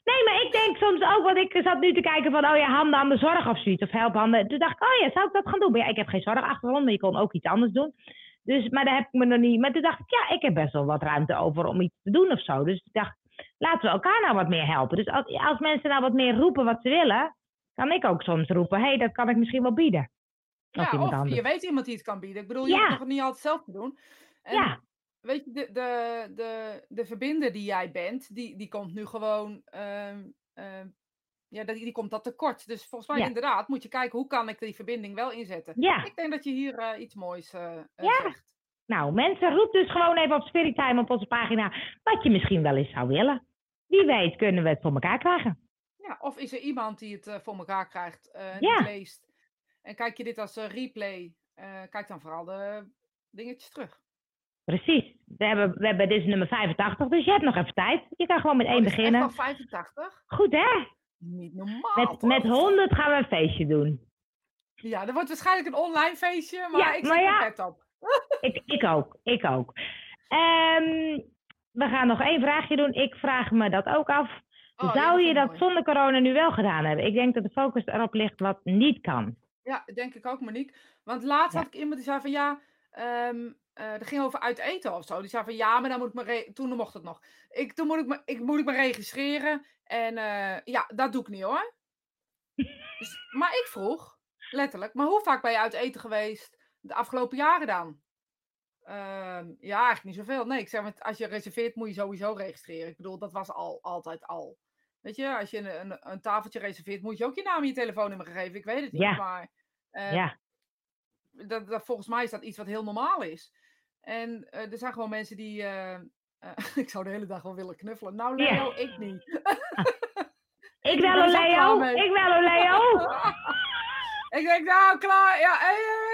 nee, maar ik denk soms ook, want ik zat nu te kijken van, oh ja, handen aan de zorg of zoiets. Of help handen. Toen dacht ik, oh ja, zou ik dat gaan doen? Maar ja, ik heb geen zorgachtergrond, maar je kon ook iets anders doen. Dus, maar daar heb ik me nog niet. Maar toen dacht ik, ja, ik heb best wel wat ruimte over om iets te doen of zo. Dus ik dacht, laten we elkaar nou wat meer helpen. Dus als, als mensen nou wat meer roepen wat ze willen, kan ik ook soms roepen, hé, hey, dat kan ik misschien wel bieden. Of Ja, iemand of anders. je weet iemand die het kan bieden. Ik bedoel, je Ja. hoeft het niet altijd zelf te doen. En Ja, weet je, de, de, de, de verbinder die jij bent, die, die komt nu gewoon. ehm, ehm, ja, die, die komt dat tekort. Dus volgens mij Ja. inderdaad moet je kijken hoe kan ik die verbinding wel inzetten. ja. Ik denk dat je hier eh, iets moois eh, eh, Ja. zegt. Nou, mensen, roep dus gewoon even op Spirittime op onze pagina wat je misschien wel eens zou willen. Wie weet kunnen we het voor elkaar krijgen. Ja, of is er iemand die het eh, voor elkaar krijgt en Ja. leest? En kijk je dit als eh, replay, kijk dan vooral de dingetjes terug. Precies. We hebben, we hebben, dit is nummer 85, dus je hebt nog even tijd. Je kan gewoon met één Oh, is het beginnen. Echt al 85? Goed hè? Niet normaal. Met, toch? met 100 gaan we een feestje doen. Ja, er wordt waarschijnlijk een online feestje, maar Ja, ik maar zet ja. mijn pet op. Ik, ik ook, ik ook. Ehm, we gaan nog één vraagje doen. Ik vraag me dat ook af. Oh, ja, Zou je dat mooi. zonder corona nu wel gedaan hebben? Ik denk dat de focus erop ligt wat niet kan. Ja, denk ik ook, Monique. Want laatst Ja. had ik iemand die zei van ja, dat ging over uit eten of zo. Die zei van ja, maar dan moet ik me toen mocht het nog. Ik, toen moet ik me, ik, moet ik me registreren. En eh, ja, dat doe ik niet hoor. Dus, maar ik vroeg, letterlijk, maar hoe vaak ben je uit eten geweest de afgelopen jaren dan? Ehm, ja, eigenlijk niet zoveel. Nee, ik zeg, maar, als je reserveert moet je sowieso registreren. Ik bedoel, dat was al altijd al. Weet je, als je een, een, een tafeltje reserveert, moet je ook je naam en je telefoonnummer geven. Ik weet het niet, Ja. maar eh, ja, dat, dat, volgens mij is dat iets wat heel normaal is. En eh, er zijn gewoon mensen die. eh, ik zou de hele dag wel willen knuffelen. Nou, Ja. Leo, ik niet. ik wel Leo. Ik wel Leo. ik denk, nou, klaar. Ja,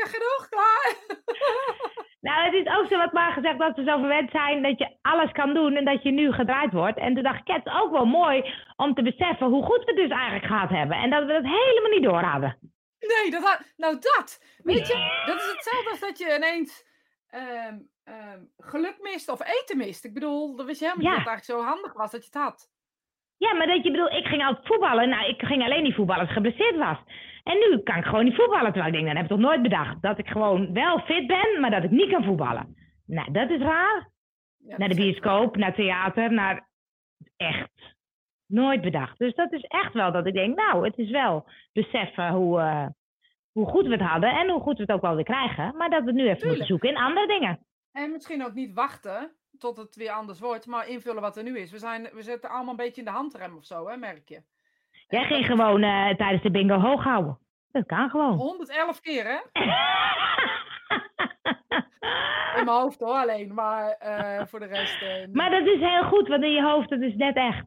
genoeg, klaar. Nou, het is ook zo wat maar gezegd dat we zo verwend zijn dat je alles kan doen en dat je nu gedraaid wordt. En toen dacht ik, het is ook wel mooi om te beseffen hoe goed we het dus eigenlijk gehad hebben. En dat we dat helemaal niet door hadden. Nee, dat had, nou dat. Weet je, dat is hetzelfde als dat je ineens ehm, ehm, geluk mist of eten mist. Ik bedoel, dan wist je helemaal Ja. niet dat het eigenlijk zo handig was dat je het had. Ja, maar dat je bedoel, ik ging altijd voetballen. Nou, ik ging alleen niet voetballen als ik geblesseerd was. En nu kan ik gewoon niet voetballen. Terwijl ik denk, nou, dat heb ik toch nooit bedacht. Dat ik gewoon wel fit ben, maar dat ik niet kan voetballen. Nou, dat is raar. Ja, Naar de bioscoop, naar theater, naar... Echt. Nooit bedacht. Dus dat is echt wel dat ik denk, nou, het is wel beseffen hoe, eh, hoe goed we het hadden. En hoe goed we het ook wel weer krijgen. Maar dat we het nu even moeten zoeken in andere dingen. En misschien ook niet wachten tot het weer anders wordt, maar invullen wat er nu is. We, zijn, we zitten allemaal een beetje in de handrem of zo, hè, merk je. Jij ging gewoon eh, tijdens de bingo hoog houden. Dat kan gewoon. 111 keer, hè? In mijn hoofd hoor, alleen. Maar eh, voor de rest. eh, maar dat is heel goed, want in je hoofd, dat is net echt.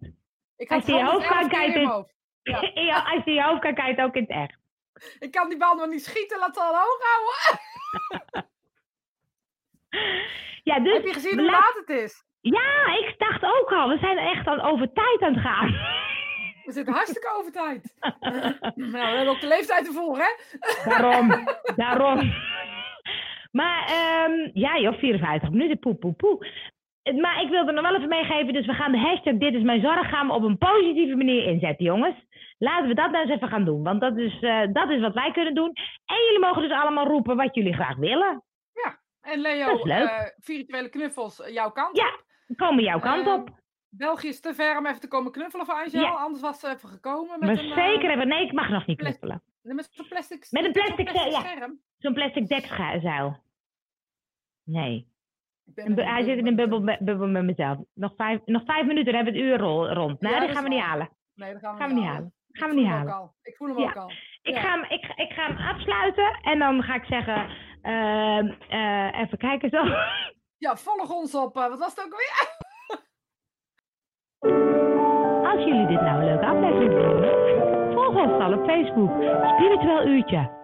ik als je je hoofd 111 kan in kijken- hoofd. Ja. Als je je hoofd kan, het ook in het echt. Ik kan die bal nog niet schieten, laat ze al hoog houden. Ja, dus Heb je gezien hoe laat- laat het is? Ja, ik dacht ook al. We zijn echt al over tijd aan het gaan. We zitten hartstikke over tijd. nou, we hebben ook de leeftijd ervoor, hè? daarom, daarom. Maar ehm, ja joh, 54 minuten, poe, poe, poe. Eh, Maar ik wilde nog wel even meegeven, dus we gaan de hashtag Dit is mijn zorg gaan we op een positieve manier inzetten, jongens. Laten we dat nou eens even gaan doen, want dat is, eh, dat is wat wij kunnen doen. En jullie mogen dus allemaal roepen wat jullie graag willen. En Leo, eh, virtuele knuffels, eh, jouw kant. Ja, we komen jouw kant Ehm, op. België is te ver om even te komen knuffelen voor Angel. Ja. Anders was ze even gekomen. Met Maar een, eh, zeker hebben, nee, ik mag nog niet knuffelen. met zo'n plastic, Met een plastic, eh, ja. scherm. Zo'n plastic dekzuil. Nee. Hij zit in een bubbel, met- bubbel met mezelf. Nog vijf, nog vijf minuten, dan hebben we het uur ro- rond. Nee, Ja, dat gaan we niet halen. Nee, dat gaan we, Gaan niet halen. Ik Gaan we voel niet hem ook halen. al. Ik voel hem Ja. ook al. Ik, Ja. ga hem, ik, ga- ik ga hem afsluiten en dan ga ik zeggen, ehm, eh, even kijken zo. Ja, volg ons op. eh, wat was het ook weer? Als jullie dit nou een leuke aflevering vonden, volg ons dan op Facebook. Spiritueel Uurtje.